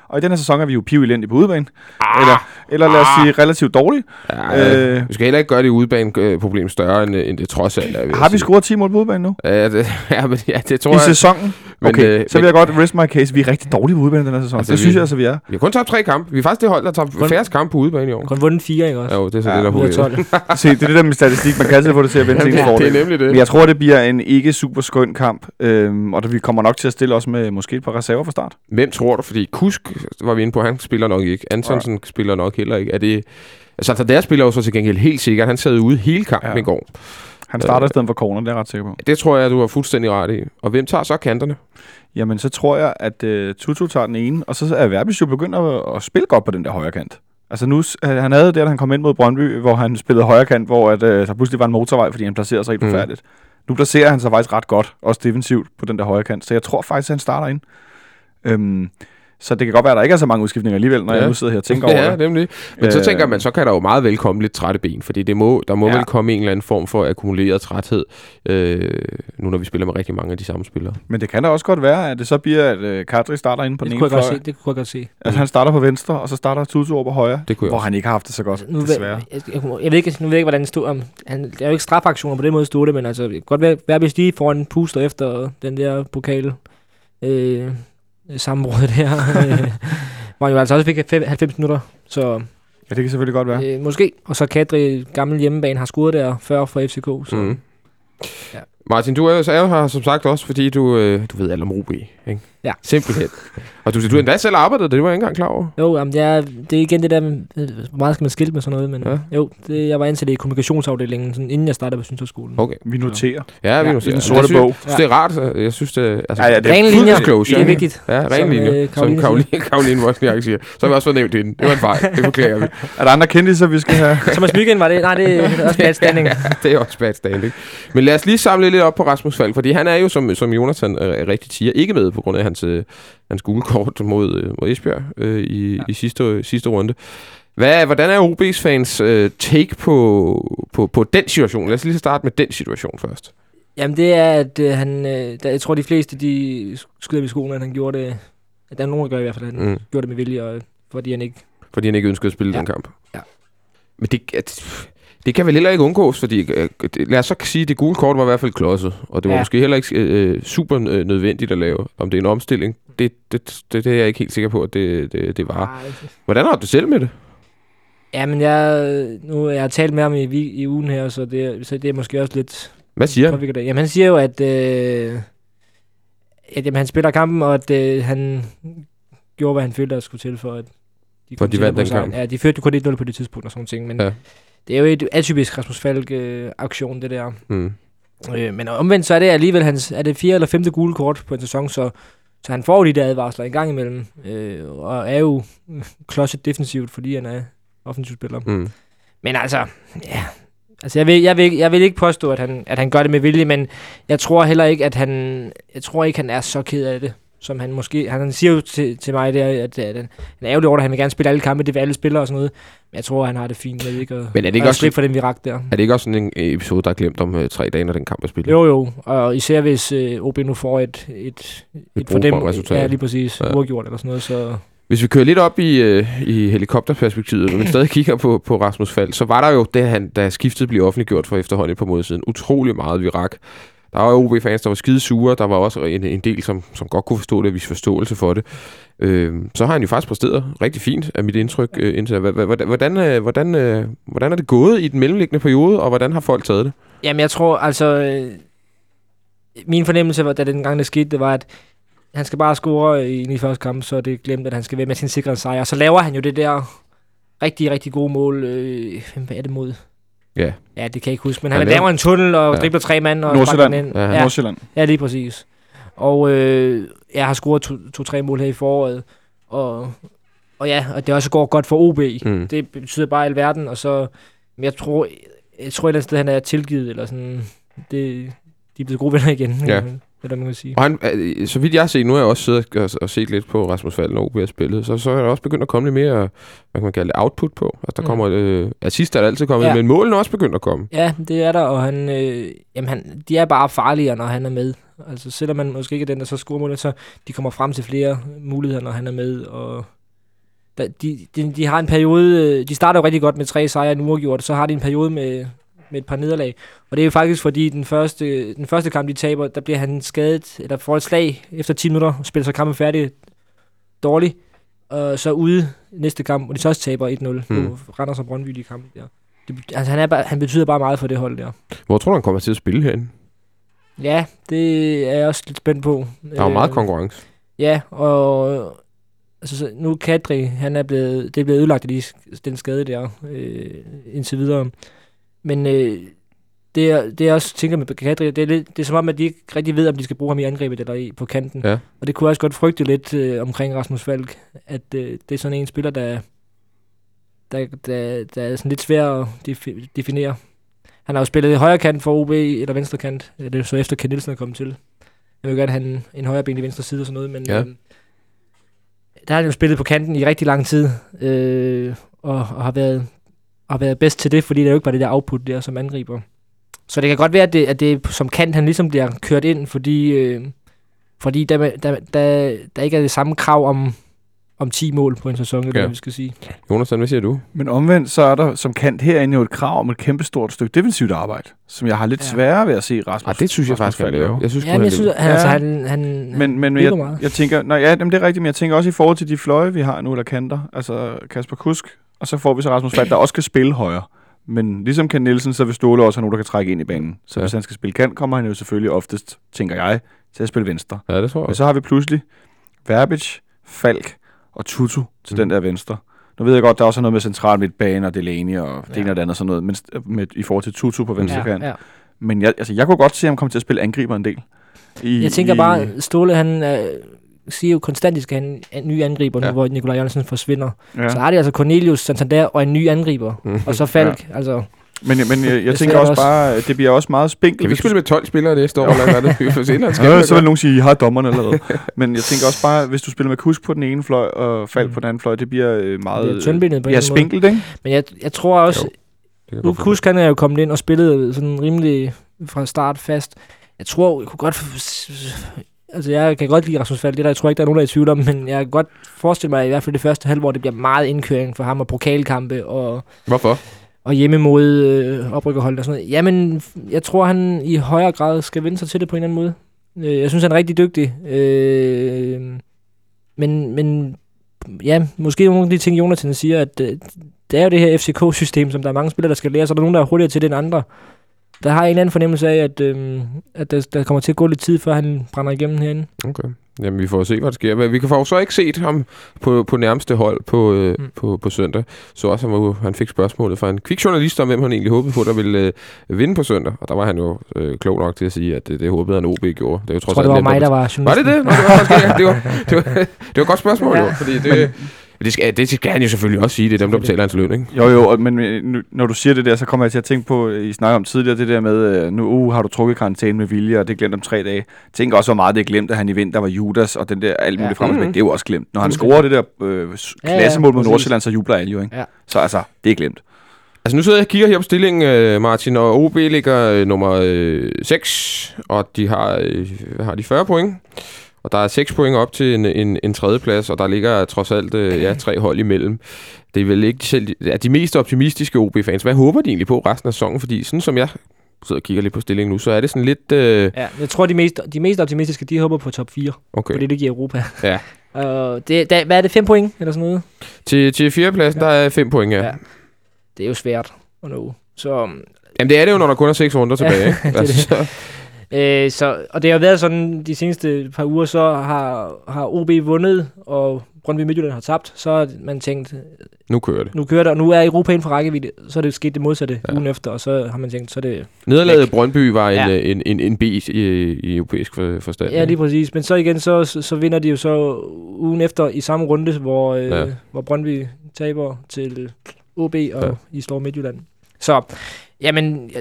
Og i denne sæson er vi jo piv elendige på udebane. Ah, eller, eller lad os sige relativt dårlige. Ja, Øh. øh, vi skal heller ikke gøre det udbaneproblem større, end, end det trods alt er. Har vi scoret 10 mål på udebane nu? Ja, det, ja, men, ja, det tror I jeg. sæsonen? Men, Okay, øh, så vil men- jeg godt rest my case. Vi er rigtig dårlige på udebane den her sæson. Altså, Altså, det vi- synes jeg altså, vi er. Vi har kun tabt tre kampe. Vi er faktisk det hold, der har tabt færrest kampe på udebane i år. Kun vundet fire, ikke også? Ja, jo, det er så Ja, det, der er Ud af problemet. 12. Se, det er det der med statistik. Man kan altid få det til at vende ens Jamen, det, er nemlig det. Men jeg tror, det bliver en ikke super skøn kamp, øhm, og vi kommer nok til at stille os med måske et par reserver fra start. Hvem tror du? Fordi Kusk var vi inde på, han spiller nok ikke. Antonsen spiller nok heller ikke. Er det... Altså, der spiller jo så til gengæld helt sikkert. Han sad ude hele kampen Ja. ja. i går. Han starter Øh. i stedet for corner, det er jeg ret sikker på. Det tror jeg, du har fuldstændig ret i. Og hvem tager så kanterne? Jamen, så tror jeg, at uh, Tutu tager den ene, og så er Verbis jo begyndt at, at spille godt på den der højre kant. Altså nu, han havde det, da han kom ind mod Brøndby, hvor han spillede højre kant, hvor at, uh, der pludselig var en motorvej, fordi han placerede sig helt Mm. forfærdeligt. Nu placerer han sig faktisk ret godt, også defensivt, på den der højre kant. Så jeg tror faktisk, at han starter ind. Øhm, så det kan godt være, at der ikke er så mange udskiftninger alligevel, når ja. Ja. jeg nu sidder her og tænker over ja, det. nemlig. Men så Øh. tænker man, så kan der jo meget vel komme lidt trætte ben, fordi det må, der må Ja. ja. vel komme en eller anden form for akkumuleret træthed, øh, nu når vi spiller med rigtig mange af de samme spillere. Men det kan da også godt være, at det så bliver, at uh, Kadri starter inde på Det den kunne ene jeg godt fløj. se. Det kunne jeg godt se. Altså han starter på venstre, og så starter Tutu over på højre. Det kunne jeg Hvor også. han ikke har haft det så godt, Nu ved, desværre. jeg, jeg, jeg, ved ikke, nu ved jeg ikke, hvordan det stod om. Han, der er jo ikke strafaktioner på den måde stod det, men altså, det kan godt være, være hvis de får en puster efter den der pokal øh, sammenbrud der. øh, hvor han jo altså også fik fem- 90 minutter. Så Ja, det kan selvfølgelig godt være. øh, måske. Og så Kadri, gammel hjemmebane, har scoret der før for FCK. Så Mm. Ja. Martin, du er, så er jo her som sagt også, fordi du, øh, du ved alt om OB, ikke? Ja. Simpelthen. Og du, du endda selv arbejdet, det var jeg ikke engang klar over. Jo, jamen, det, er, det er igen det der, med, øh, hvor meget skal man skilte med sådan noget, men Ja. ja. jo, det, jeg var ansat i kommunikationsafdelingen, sådan, inden jeg startede på Synshøjskolen. Okay. Vi noterer. Ja, vi Ja, nu I den sorte jeg bog. Jeg synes, det er rart. Jeg synes, det altså, Ja, ja, det er full linjer, disclosure, det er vigtigt. Ja, ren Som, linje. øh, Som Karoline Karoline, Karoline Wozniak siger. Så har vi også fået nævnt det inden. Det var en fejl. Det beklager vi. Er der andre kendte, vi skal have? Thomas Myggen var det? Nej, det er også bad standing. ja, det er også bad standing. Men lad os lige samle lidt op på Rasmus Falk, fordi han er jo, som, som Jonathan øh, rigtig siger, ikke med på grund af hans, øh, hans gule kort mod, øh, mod Esbjerg øh, i, ja. i sidste, sidste runde. Hvad, hvordan er OB's fans øh, take på, på, på den situation? Lad os lige starte med den situation først. Jamen, det er, at øh, han... Øh, der, jeg tror, de fleste, de skyder i skolen, at han gjorde det... At der er nogen, der gør i hvert fald, at han Mm. gjorde det med vilje, og, fordi han ikke... Fordi han ikke ønskede at spille. Ja. den kamp. Ja. Men det, at, det kan vel heller ikke undgås, fordi øh, lad os så sige, at det gule kort var i hvert fald klodset, og det var ja. Måske heller ikke øh, super øh, nødvendigt at lave. Om det er en omstilling, det, det, det, det er jeg ikke helt sikker på, at det, det, det var. Ej, Hvordan har du det selv med det? Ja, men jeg, nu jeg har talt med ham i, i ugen her, så det, så det er måske også lidt Hvad siger han? Jamen, han siger jo, at, øh, at jamen, han spiller kampen, og at øh, han gjorde, hvad han følte, der skulle til for, at de, For de vandt den kamp. Ja, de førte jo kun 1-0 på det tidspunkt og sådan nogle ting, men Ja. Det er jo et atypisk Rasmus Falk-aktion, det der. Mm. Øh, men omvendt, så er det alligevel hans, er det fjerde eller femte gule kort på en sæson, så, så han får de der advarsler en gang imellem, øh, og er jo klodset defensivt, fordi han er offensiv spiller. Mm. Men altså, ja, altså jeg vil, jeg vil, jeg vil ikke påstå, at han, at han gør det med vilje, men jeg tror heller ikke, at han, jeg tror ikke, han er så ked af det, som han måske, han siger jo til, til mig der, at, at han, han er ærgerlig over, at han vil gerne spille alle kampe, det vil alle spillere og sådan noget, men jeg tror, han har det fint med ikke at, Men er det ikke også- for den virak der. Er det ikke også sådan en episode, der er glemt om øh, tre dage, når den kamp er spillet? Jo, jo, og især hvis øh, OB nu får et, et, et, et for dem, resultat. ja, lige præcis, Ja. uafgjort eller sådan noget, så Hvis vi kører lidt op i, øh, i helikopterperspektivet, men stadig kigger på, på Rasmus Fald, så var der jo, det, han, da skiftet blev offentliggjort for efterhånden et par måneder siden, utrolig meget virak. Der var OB-fans, der var skide sure. Der var også en, en del, som, som godt kunne forstå det, og vise forståelse for det. Øh, så har han jo faktisk præsteret rigtig fint, af mit indtryk. Øh, indtil, Hva- hva- hvordan, hvordan, øh, hvordan, øh, hvordan er det gået i den mellemliggende periode, og hvordan har folk taget det? Jamen, jeg tror, altså... Øh, min fornemmelse, var, da den gang det skete, det var, at han skal bare score i den første kamp, så det glemt, at han skal være med sin sikre sejr. Så laver han jo det der rigtig, rigtig gode mål. Øh, hvem er det mod? Ja. Ja, det kan jeg ikke huske. Men han, Han laver- en tunnel og Ja. dribler tre mand og Nordsjælland. ind. Ja, Ja, Nordsjælland. ja, lige præcis. Og øh, jeg har scoret to- to-tre mål her i foråret. Og, og ja, og det også går godt for OB. Mm. Det betyder bare alverden, og så... Men jeg tror, jeg tror et eller andet sted, han er tilgivet, eller sådan... Det, de er blevet gode venner igen. Ja. Eller man kan sige. Og han, øh, så vidt jeg har set, nu har jeg også siddet og, og set lidt på Rasmus Falden og OB har spillet, så, så er der også begyndt at komme lidt mere, hvad kan man kalde det, output på. Altså der Mm. kommer, øh, assist er der altid kommet, Ja. men målene er også begyndt at komme. Ja, det er der, og han, øh, jamen han, de er bare farligere, når han er med. Altså selvom man måske ikke er den, der så scorer målet, så de kommer frem til flere muligheder, når han er med. Og de, de, de har en periode, øh, de starter jo rigtig godt med tre sejre en uafgjort, så har de en periode med, med et par nederlag. Og det er jo faktisk fordi, den første, den første kamp, de taber, der bliver han skadet, eller får et slag efter 10 minutter, og spiller så kampen færdig dårligt. Og så ude næste kamp, og de så også taber 1-0 Hmm. på Randers og Brøndby i kampen der. Det, altså, han, er bare, han betyder bare meget for det hold der. Hvor tror du, han kommer til at spille herinde? Ja, det er jeg også lidt spændt på. Der er jo meget Øh, konkurrence. Ja, og altså, så nu Kadri, han er blevet, det er blevet ødelagt af de, den skade der øh, indtil videre. Men øh, det, er, det jeg også tænker med Kadri, det er, lidt, det er som om, at de ikke rigtig ved, om de skal bruge ham i angrebet eller i, på kanten. Ja. Og det kunne jeg også godt frygte lidt øh, omkring Rasmus Falk, at øh, det er sådan en spiller, der, der, der, der er sådan lidt svær at defi- definere. Han har jo spillet højre kant for OB, eller venstre kant. Det er så efter Ken Nielsen er kommet til. Jeg vil gerne have en, en højre ben i venstre side og sådan noget, men Ja. øh, der har han jo spillet på kanten i rigtig lang tid, øh, og, og har været har været bedst til det, fordi det er jo ikke bare det der output der som angriber. Så det kan godt være, at det, at det som kant, han ligesom bliver kørt ind, fordi, øh, fordi der, der, der, der ikke er det samme krav om, om 10 mål på en sæson, eller Ja. hvad vi skal sige. Jonas, hvad siger du? Men omvendt, så er der som kant herinde jo et krav om et kæmpestort stykke defensivt arbejde, som jeg har lidt Ja. sværere ved at se Rasmus. Ah, det synes jeg Rasmus faktisk, han laver. Jeg synes, Ja, men jeg synes, laver. han, altså, han, han, Men, men jeg, meget. jeg tænker, nej, ja, jamen, det er rigtigt, men jeg tænker også i forhold til de fløje, vi har nu, eller kanter, altså Kasper Kusk, og så får vi så Rasmus Falk, der også kan spille højre. Men ligesom Ken Nielsen, så vil Ståle også have nogen, der kan trække ind i banen. Så Ja. hvis han skal spille kant, kommer han jo selvfølgelig oftest, tænker jeg, til at spille venstre. Ja, det tror jeg. Men så har vi pludselig Verbic, Falk og Tutu til Mm. den der venstre. Nu ved jeg godt, der også er noget med central midtbane og Delaney og det Ja. ene og det andet og sådan noget, men med, i forhold til Tutu på venstre ja, kant. ja. Men jeg, altså, jeg kunne godt se, at han kommer til at spille angriber en del. I, Jeg tænker i, bare, Ståle han øh, siger jo konstant, at de skal have en, ny angriber nu, Ja. hvor Nikolaj Jørgensen forsvinder. Ja. Så har de altså Cornelius, Santander og en ny angriber. Mm. Og så Falk. Ja. Altså, Men, men jeg, jeg tænker også også. bare, det bliver også meget spinkelt. Kan vi spille med 12 spillere næste år, eller hvad det? Vi får se, eller skal Ja, så vil nogen sige, at I har dommerne allerede. Men jeg tænker også bare, hvis du spiller med Kusk på den ene fløj, og Falk Mm. på den anden fløj, det bliver øh, meget... det er tyndbenet på en Ja, spinkelt, ikke? Men jeg, jeg tror også, Jo, nu Kusk han er jo kommet ind og spillet sådan rimelig fra start fast. Jeg tror, jeg kunne godt... Altså, jeg kan godt lide Rasmus Falk, det der, jeg tror ikke, der er nogen, der er i tvivl om, men jeg kan godt forestille mig, at i hvert fald det første halvår, det bliver meget indkøring for ham og pokalkampe og, Hvorfor? Og hjemme mod øh, oprykkerhold og sådan noget. Jamen, jeg tror, han i højere grad skal vende sig til det på en eller anden måde. Øh, jeg synes, han er rigtig dygtig. Øh, men, men ja, måske nogle af de ting, Jonathan siger, at øh, det er jo det her FCK-system, som der er mange spillere, der skal lære, så er der nogen, der er hurtigere til det end andre. Der har jeg en eller anden fornemmelse af, at, øh, at der, der kommer til at gå lidt tid, før han brænder igennem herinde. Okay. Jamen, vi får se, hvad der sker. Men vi kan få så ikke set ham på, på nærmeste hold på, øh, Mm. på, på søndag. Så også, han, var, han fik spørgsmålet fra en kvik journalist om, hvem han egentlig håbede på, der ville øh, vinde på søndag. Og der var han jo øh, klog nok til at sige, at det, det håbede han OB gjorde. Det er jo Jeg trods tror, det var mig, der var Var journalisten. det det? Nå, det var, det, var, det, var, det var et godt spørgsmål, Ja. jo. Fordi det, det, skal, det skal han jo selvfølgelig også sige. Det er dem, der betaler hans løn, ikke? Jo, jo, og- men øh, nu, når du siger det der, så kommer jeg til at tænke på, I snakker om tidligere, det der med, øh, nu uh, har du trukket karantæne med vilje, og det er glemt om tre dage. Tænk også, hvor meget det er glemt, at han i vinter var Judas, og den der alt muligt Ja. Mhm. det er jo også glemt. Når han scorer det der øh, s- Ja, ja, klassemål mod. Nordsjælland, så jubler alle jo, ikke? Ja. Så altså, det er glemt. Altså nu sidder jeg og kigger her på stillingen, øh, Martin, og OB ligger øh, nummer øh, 6, og de har, øh, har de 40 point. Og der er 6 point op til en, en, en tredjeplads, og der ligger trods alt øh, ja, tre hold imellem. Det er vel ikke selv er de mest optimistiske OB-fans. Hvad håber de egentlig på resten af sæsonen? Fordi sådan som jeg sidder og kigger lidt på stillingen nu, så er det sådan lidt... Øh, Ja, jeg tror, de mest, de mest optimistiske, de håber på top 4, okay. fordi det giver Europa. Ja. Og det, der, hvad er det, 5 point eller sådan noget? Til, til fjerdepladsen, Ja. der er 5 point, ja. Ja. Det er jo svært at nå. Så, Jamen det er det jo, når der kun er 6 runder tilbage. ikke? det altså, øh, så, og det har været sådan, de seneste par uger, så har, har OB vundet, og Brøndby Midtjylland har tabt. Så har man tænkt, nu kører det. nu kører det, og nu er Europa inden for rækkevidde. Så er det sket det modsatte Ja. ugen efter, og så har man tænkt, så er det... Nederlaget. Brøndby var en, Ja. ja. en, en, en B i, i europæisk for- forstand. Ja, lige præcis. Men så igen, så, så, vinder de jo så ugen efter i samme runde, hvor, øh, Ja. hvor Brøndby taber til OB, og ja. I slår Midtjylland. Så, jamen,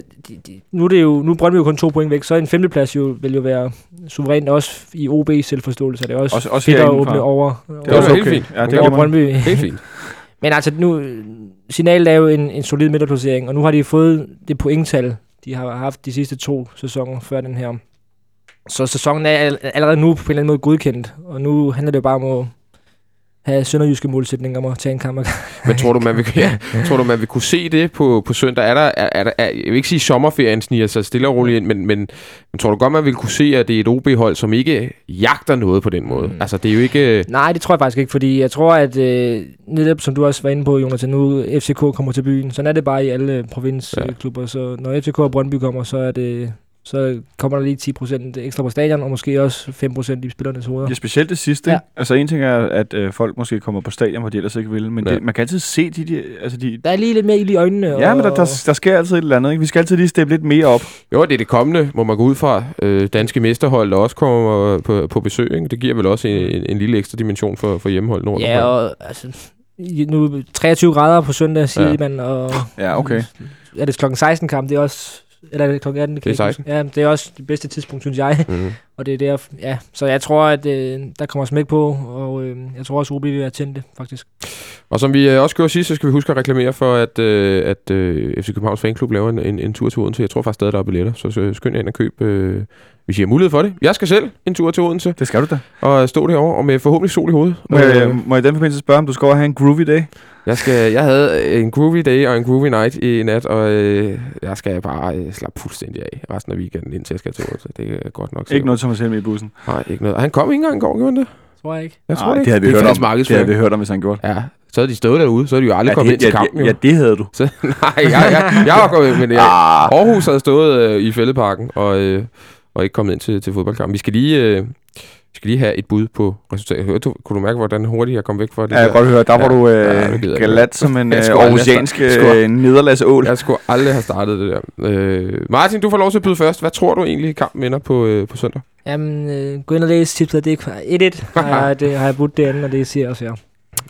nu er det jo, nu er Brøndby jo kun to point væk, så en femteplads jo, vil jo være suverænt også i OB selvforståelse, er det også, Også- også fedt at åbne over, Det er er også helt okay. fint. Ja, det er Brøndby. Helt fint. Men altså nu, signalet er jo en, en solid midterplacering, og nu har de fået det pointtal, de har haft de sidste to sæsoner før den her. Så sæsonen er al- allerede nu på en eller anden måde godkendt, og nu handler det jo bare om at have sønderjyske målsætninger om at tage en kamp. Men tror du, man vil, ja, tror du, man vil kunne se det på, på søndag? Er der, er, er der, er, jeg vil ikke sige, at sommerferien sniger sig stille og roligt ind, men, men, men tror du godt, man vil kunne se, at det er et OB-hold, som ikke jagter noget på den måde? Mm. Altså, det er jo ikke... Nej, det tror jeg faktisk ikke, fordi jeg tror, at øh, netop som du også var inde på, Jonathan, nu FCK kommer til byen. Sådan er det bare i alle provinsklubber. Ja. Så når FCK og Brøndby kommer, så er det så kommer der lige 10% ekstra på stadion, og måske også 5% i spillernes hoveder. Ja, specielt det sidste. Ja. Altså en ting er, at øh, folk måske kommer på stadion, hvor de ellers ikke vil, men Ja. det, man kan altid se de, de altså de... Der er lige lidt mere ild i øjnene. Ja, og, men der, der, der sker altid et eller andet, ikke? Vi skal altid lige steppe lidt mere op. Jo, det er det kommende, må man gå ud fra. Øh, danske mesterhold, der også kommer på, på besøg. Ikke? Det giver vel også en, en, en lille ekstra dimension for, for hjemmehold nord. Ja, og altså, i- nu 23 grader på søndag, siger ja. man, og Ja, okay. er det klokken 16 kamp, det er også, eller er det klokken 18? Det er 16. Ja, det er også det bedste tidspunkt, synes jeg. Mm. Og det er der, ja. Så jeg tror, at øh, der kommer smæk på, og øh, jeg tror også, OB vil være tændte, faktisk. Og som vi øh, også gjorde sidst, så skal vi huske at reklamere for, at, øh, at øh, FC Københavns Fanklub laver en, en, en tur til Odense. Jeg tror faktisk stadig, der er billetter, så, så skynd jer ind og køb, øh, hvis I har mulighed for det. Jeg skal selv en tur til Odense Det skal du da. og stå derovre, og med forhåbentlig sol i hovedet. Må jeg, Øh, må jeg i den forbindelse spørge, om du skal over og have en groovy dag? Jeg, skal, jeg havde en groovy day og en groovy night i nat, og øh, jeg skal bare øh, slappe fuldstændig af resten af weekenden, indtil jeg skal til Odense. Det er godt nok. Ikke noget Thomas Helm i bussen. Nej, ikke noget. Og han kom ikke engang i går, gjorde han det? Tror jeg ikke. Jeg tror Nej, ikke. det havde vi er hørt om. Det havde vi hørt om, hvis han gjorde. Ja, så havde de stået derude, så havde de jo aldrig Ja, kommet ind det, til ja, kampen. ja, jo. ja, det havde du. Så, nej, jeg, jeg, jeg var kommet men jeg, Ah, Aarhus havde stået øh, i fældeparken og, øh, og ikke kommet ind til, til fodboldkampen. Vi skal lige... Øh, vi skal lige have et bud på resultatet. Hørte du, kunne du mærke, hvordan hurtigt jeg kom væk fra det ja, jeg der? kan godt høre, der var Ja. du Ja, øh, jeg ikke. galat som en Jeg øh, skulle aldrig aarhusiansk øh, nederlagsål. Jeg skulle aldrig have startet det der. Øh, Martin, du får lov til at byde først. Hvad tror du egentlig, kampen ender på, øh, på søndag? Jamen, øh, gå ind og læs tipset. Det er 1-1, har jeg, det, har jeg budt det andet, og det siger også her.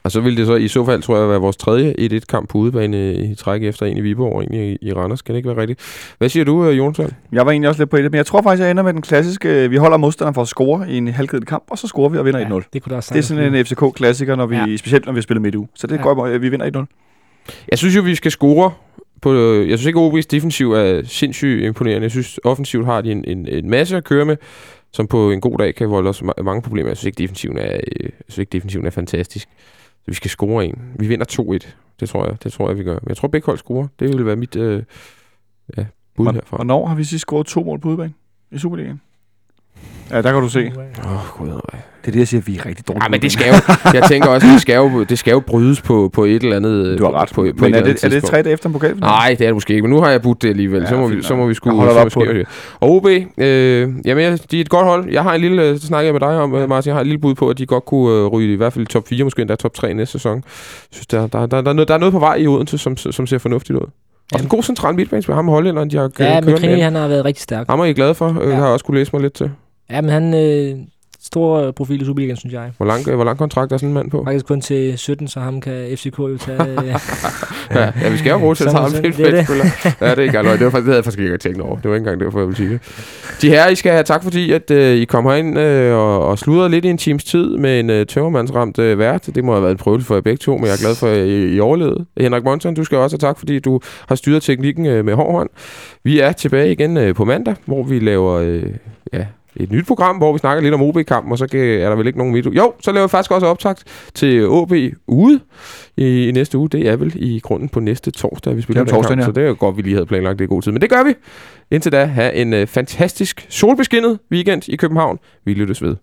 Og så vil det så i så fald, tror jeg, være vores tredje 1-1-kamp på udebane i træk efter en i Viborg en i, Randers. Kan det ikke være rigtigt? Hvad siger du, øh, Jonsson? Jeg var egentlig også lidt på det, men jeg tror faktisk, jeg ender med den klassiske, øh, vi holder modstanderen for at score i en halvkedet kamp, og så scorer vi og vinder 1-0. det kunne da Det er sådan en FCK-klassiker, når vi, Ja. ja. specielt når vi har spillet midt uge. Så det Ja. går, at vi vinder 1-0. Jeg synes jo, vi skal score på... øh, Jeg synes ikke, OB's defensiv er sindssygt imponerende. Jeg synes, offensivt har de en, en, en masse at køre med, som på en god dag kan volde os ma- mange problemer. Jeg synes ikke, defensiven er, øh, jeg synes ikke, defensiven er fantastisk. Så vi skal score en. Vi vinder 2-1. Det tror jeg, det tror jeg, vi gør. Men jeg tror, begge hold scorer. Det vil være mit øh, ja, bud Hvorn- herfra. Hvornår har vi sidst scoret to mål på udebane i Superligaen? Ja, der kan du se. Åh, oh, gud. Det er det, jeg siger, vi er rigtig dårlige. Ja, men det skal jo, jeg tænker også, det skal jo, det skal jo brydes på, på et eller andet... Du har ret. På, på, men et er det, er det tre dage efter en pokal? Nej, det er det måske ikke, men nu har jeg budt det alligevel. Ja, så, må vi, så må vi sgu... Jeg holder op på det. Og OB, øh, jamen, de er et godt hold. Jeg har en lille, så snakker jeg med dig om, øh, Martin, jeg har et lille bud på, at de godt kunne øh, ryge i hvert fald top 4, måske endda top 3 næste sæson. Jeg synes, der, der, der, der, er noget, der er noget på vej i Odense, som, som ser fornuftigt ud. Og en god central midtbanespiller, ham med hollænderen, de har Ja, ja, men kørt Krini, han har været rigtig stærk. Ham er I glade for, øh, Ja. har jeg også kunne læse mig lidt til. Ja, men han øh, stor profil i Superligaen, synes jeg. Hvor lang, øh, hvor lang kontrakt er sådan en mand på? Faktisk kun til 17, så ham kan FCK jo tage. Øh, Ja, ja, vi skal jo bruge Så central må man- midtbanespiller. det er det. Ja, det er ikke alvor. Det, var faktisk, det havde jeg faktisk ikke tænkt over. Det var ikke engang derfor, jeg ville sige det. De her, I skal have tak, fordi at, øh, I kom herind øh, og, og sludrede lidt i en times tid med en øh, tømmermandsramt øh, vært. Det må have været en prøvelse for jer begge to, men jeg er glad for, at I, I overlevede. Henrik Monson, du skal også have tak, fordi du har styret teknikken øh, med hård hånd. Vi er tilbage igen øh, på mandag, hvor vi laver øh, ja, et nyt program, hvor vi snakker lidt om OB-kampen, og så kan, er der vel ikke nogen midt. Jo, så laver vi faktisk også optakt til OB ude i, i næste uge. Det er vel i grunden på næste torsdag, vi spiller er den kamp, ja. så det er godt, vi lige havde planlagt det i god tid. Men det gør vi. Indtil da, have en øh, fantastisk solbeskinnet weekend i København. Vi lyttes ved.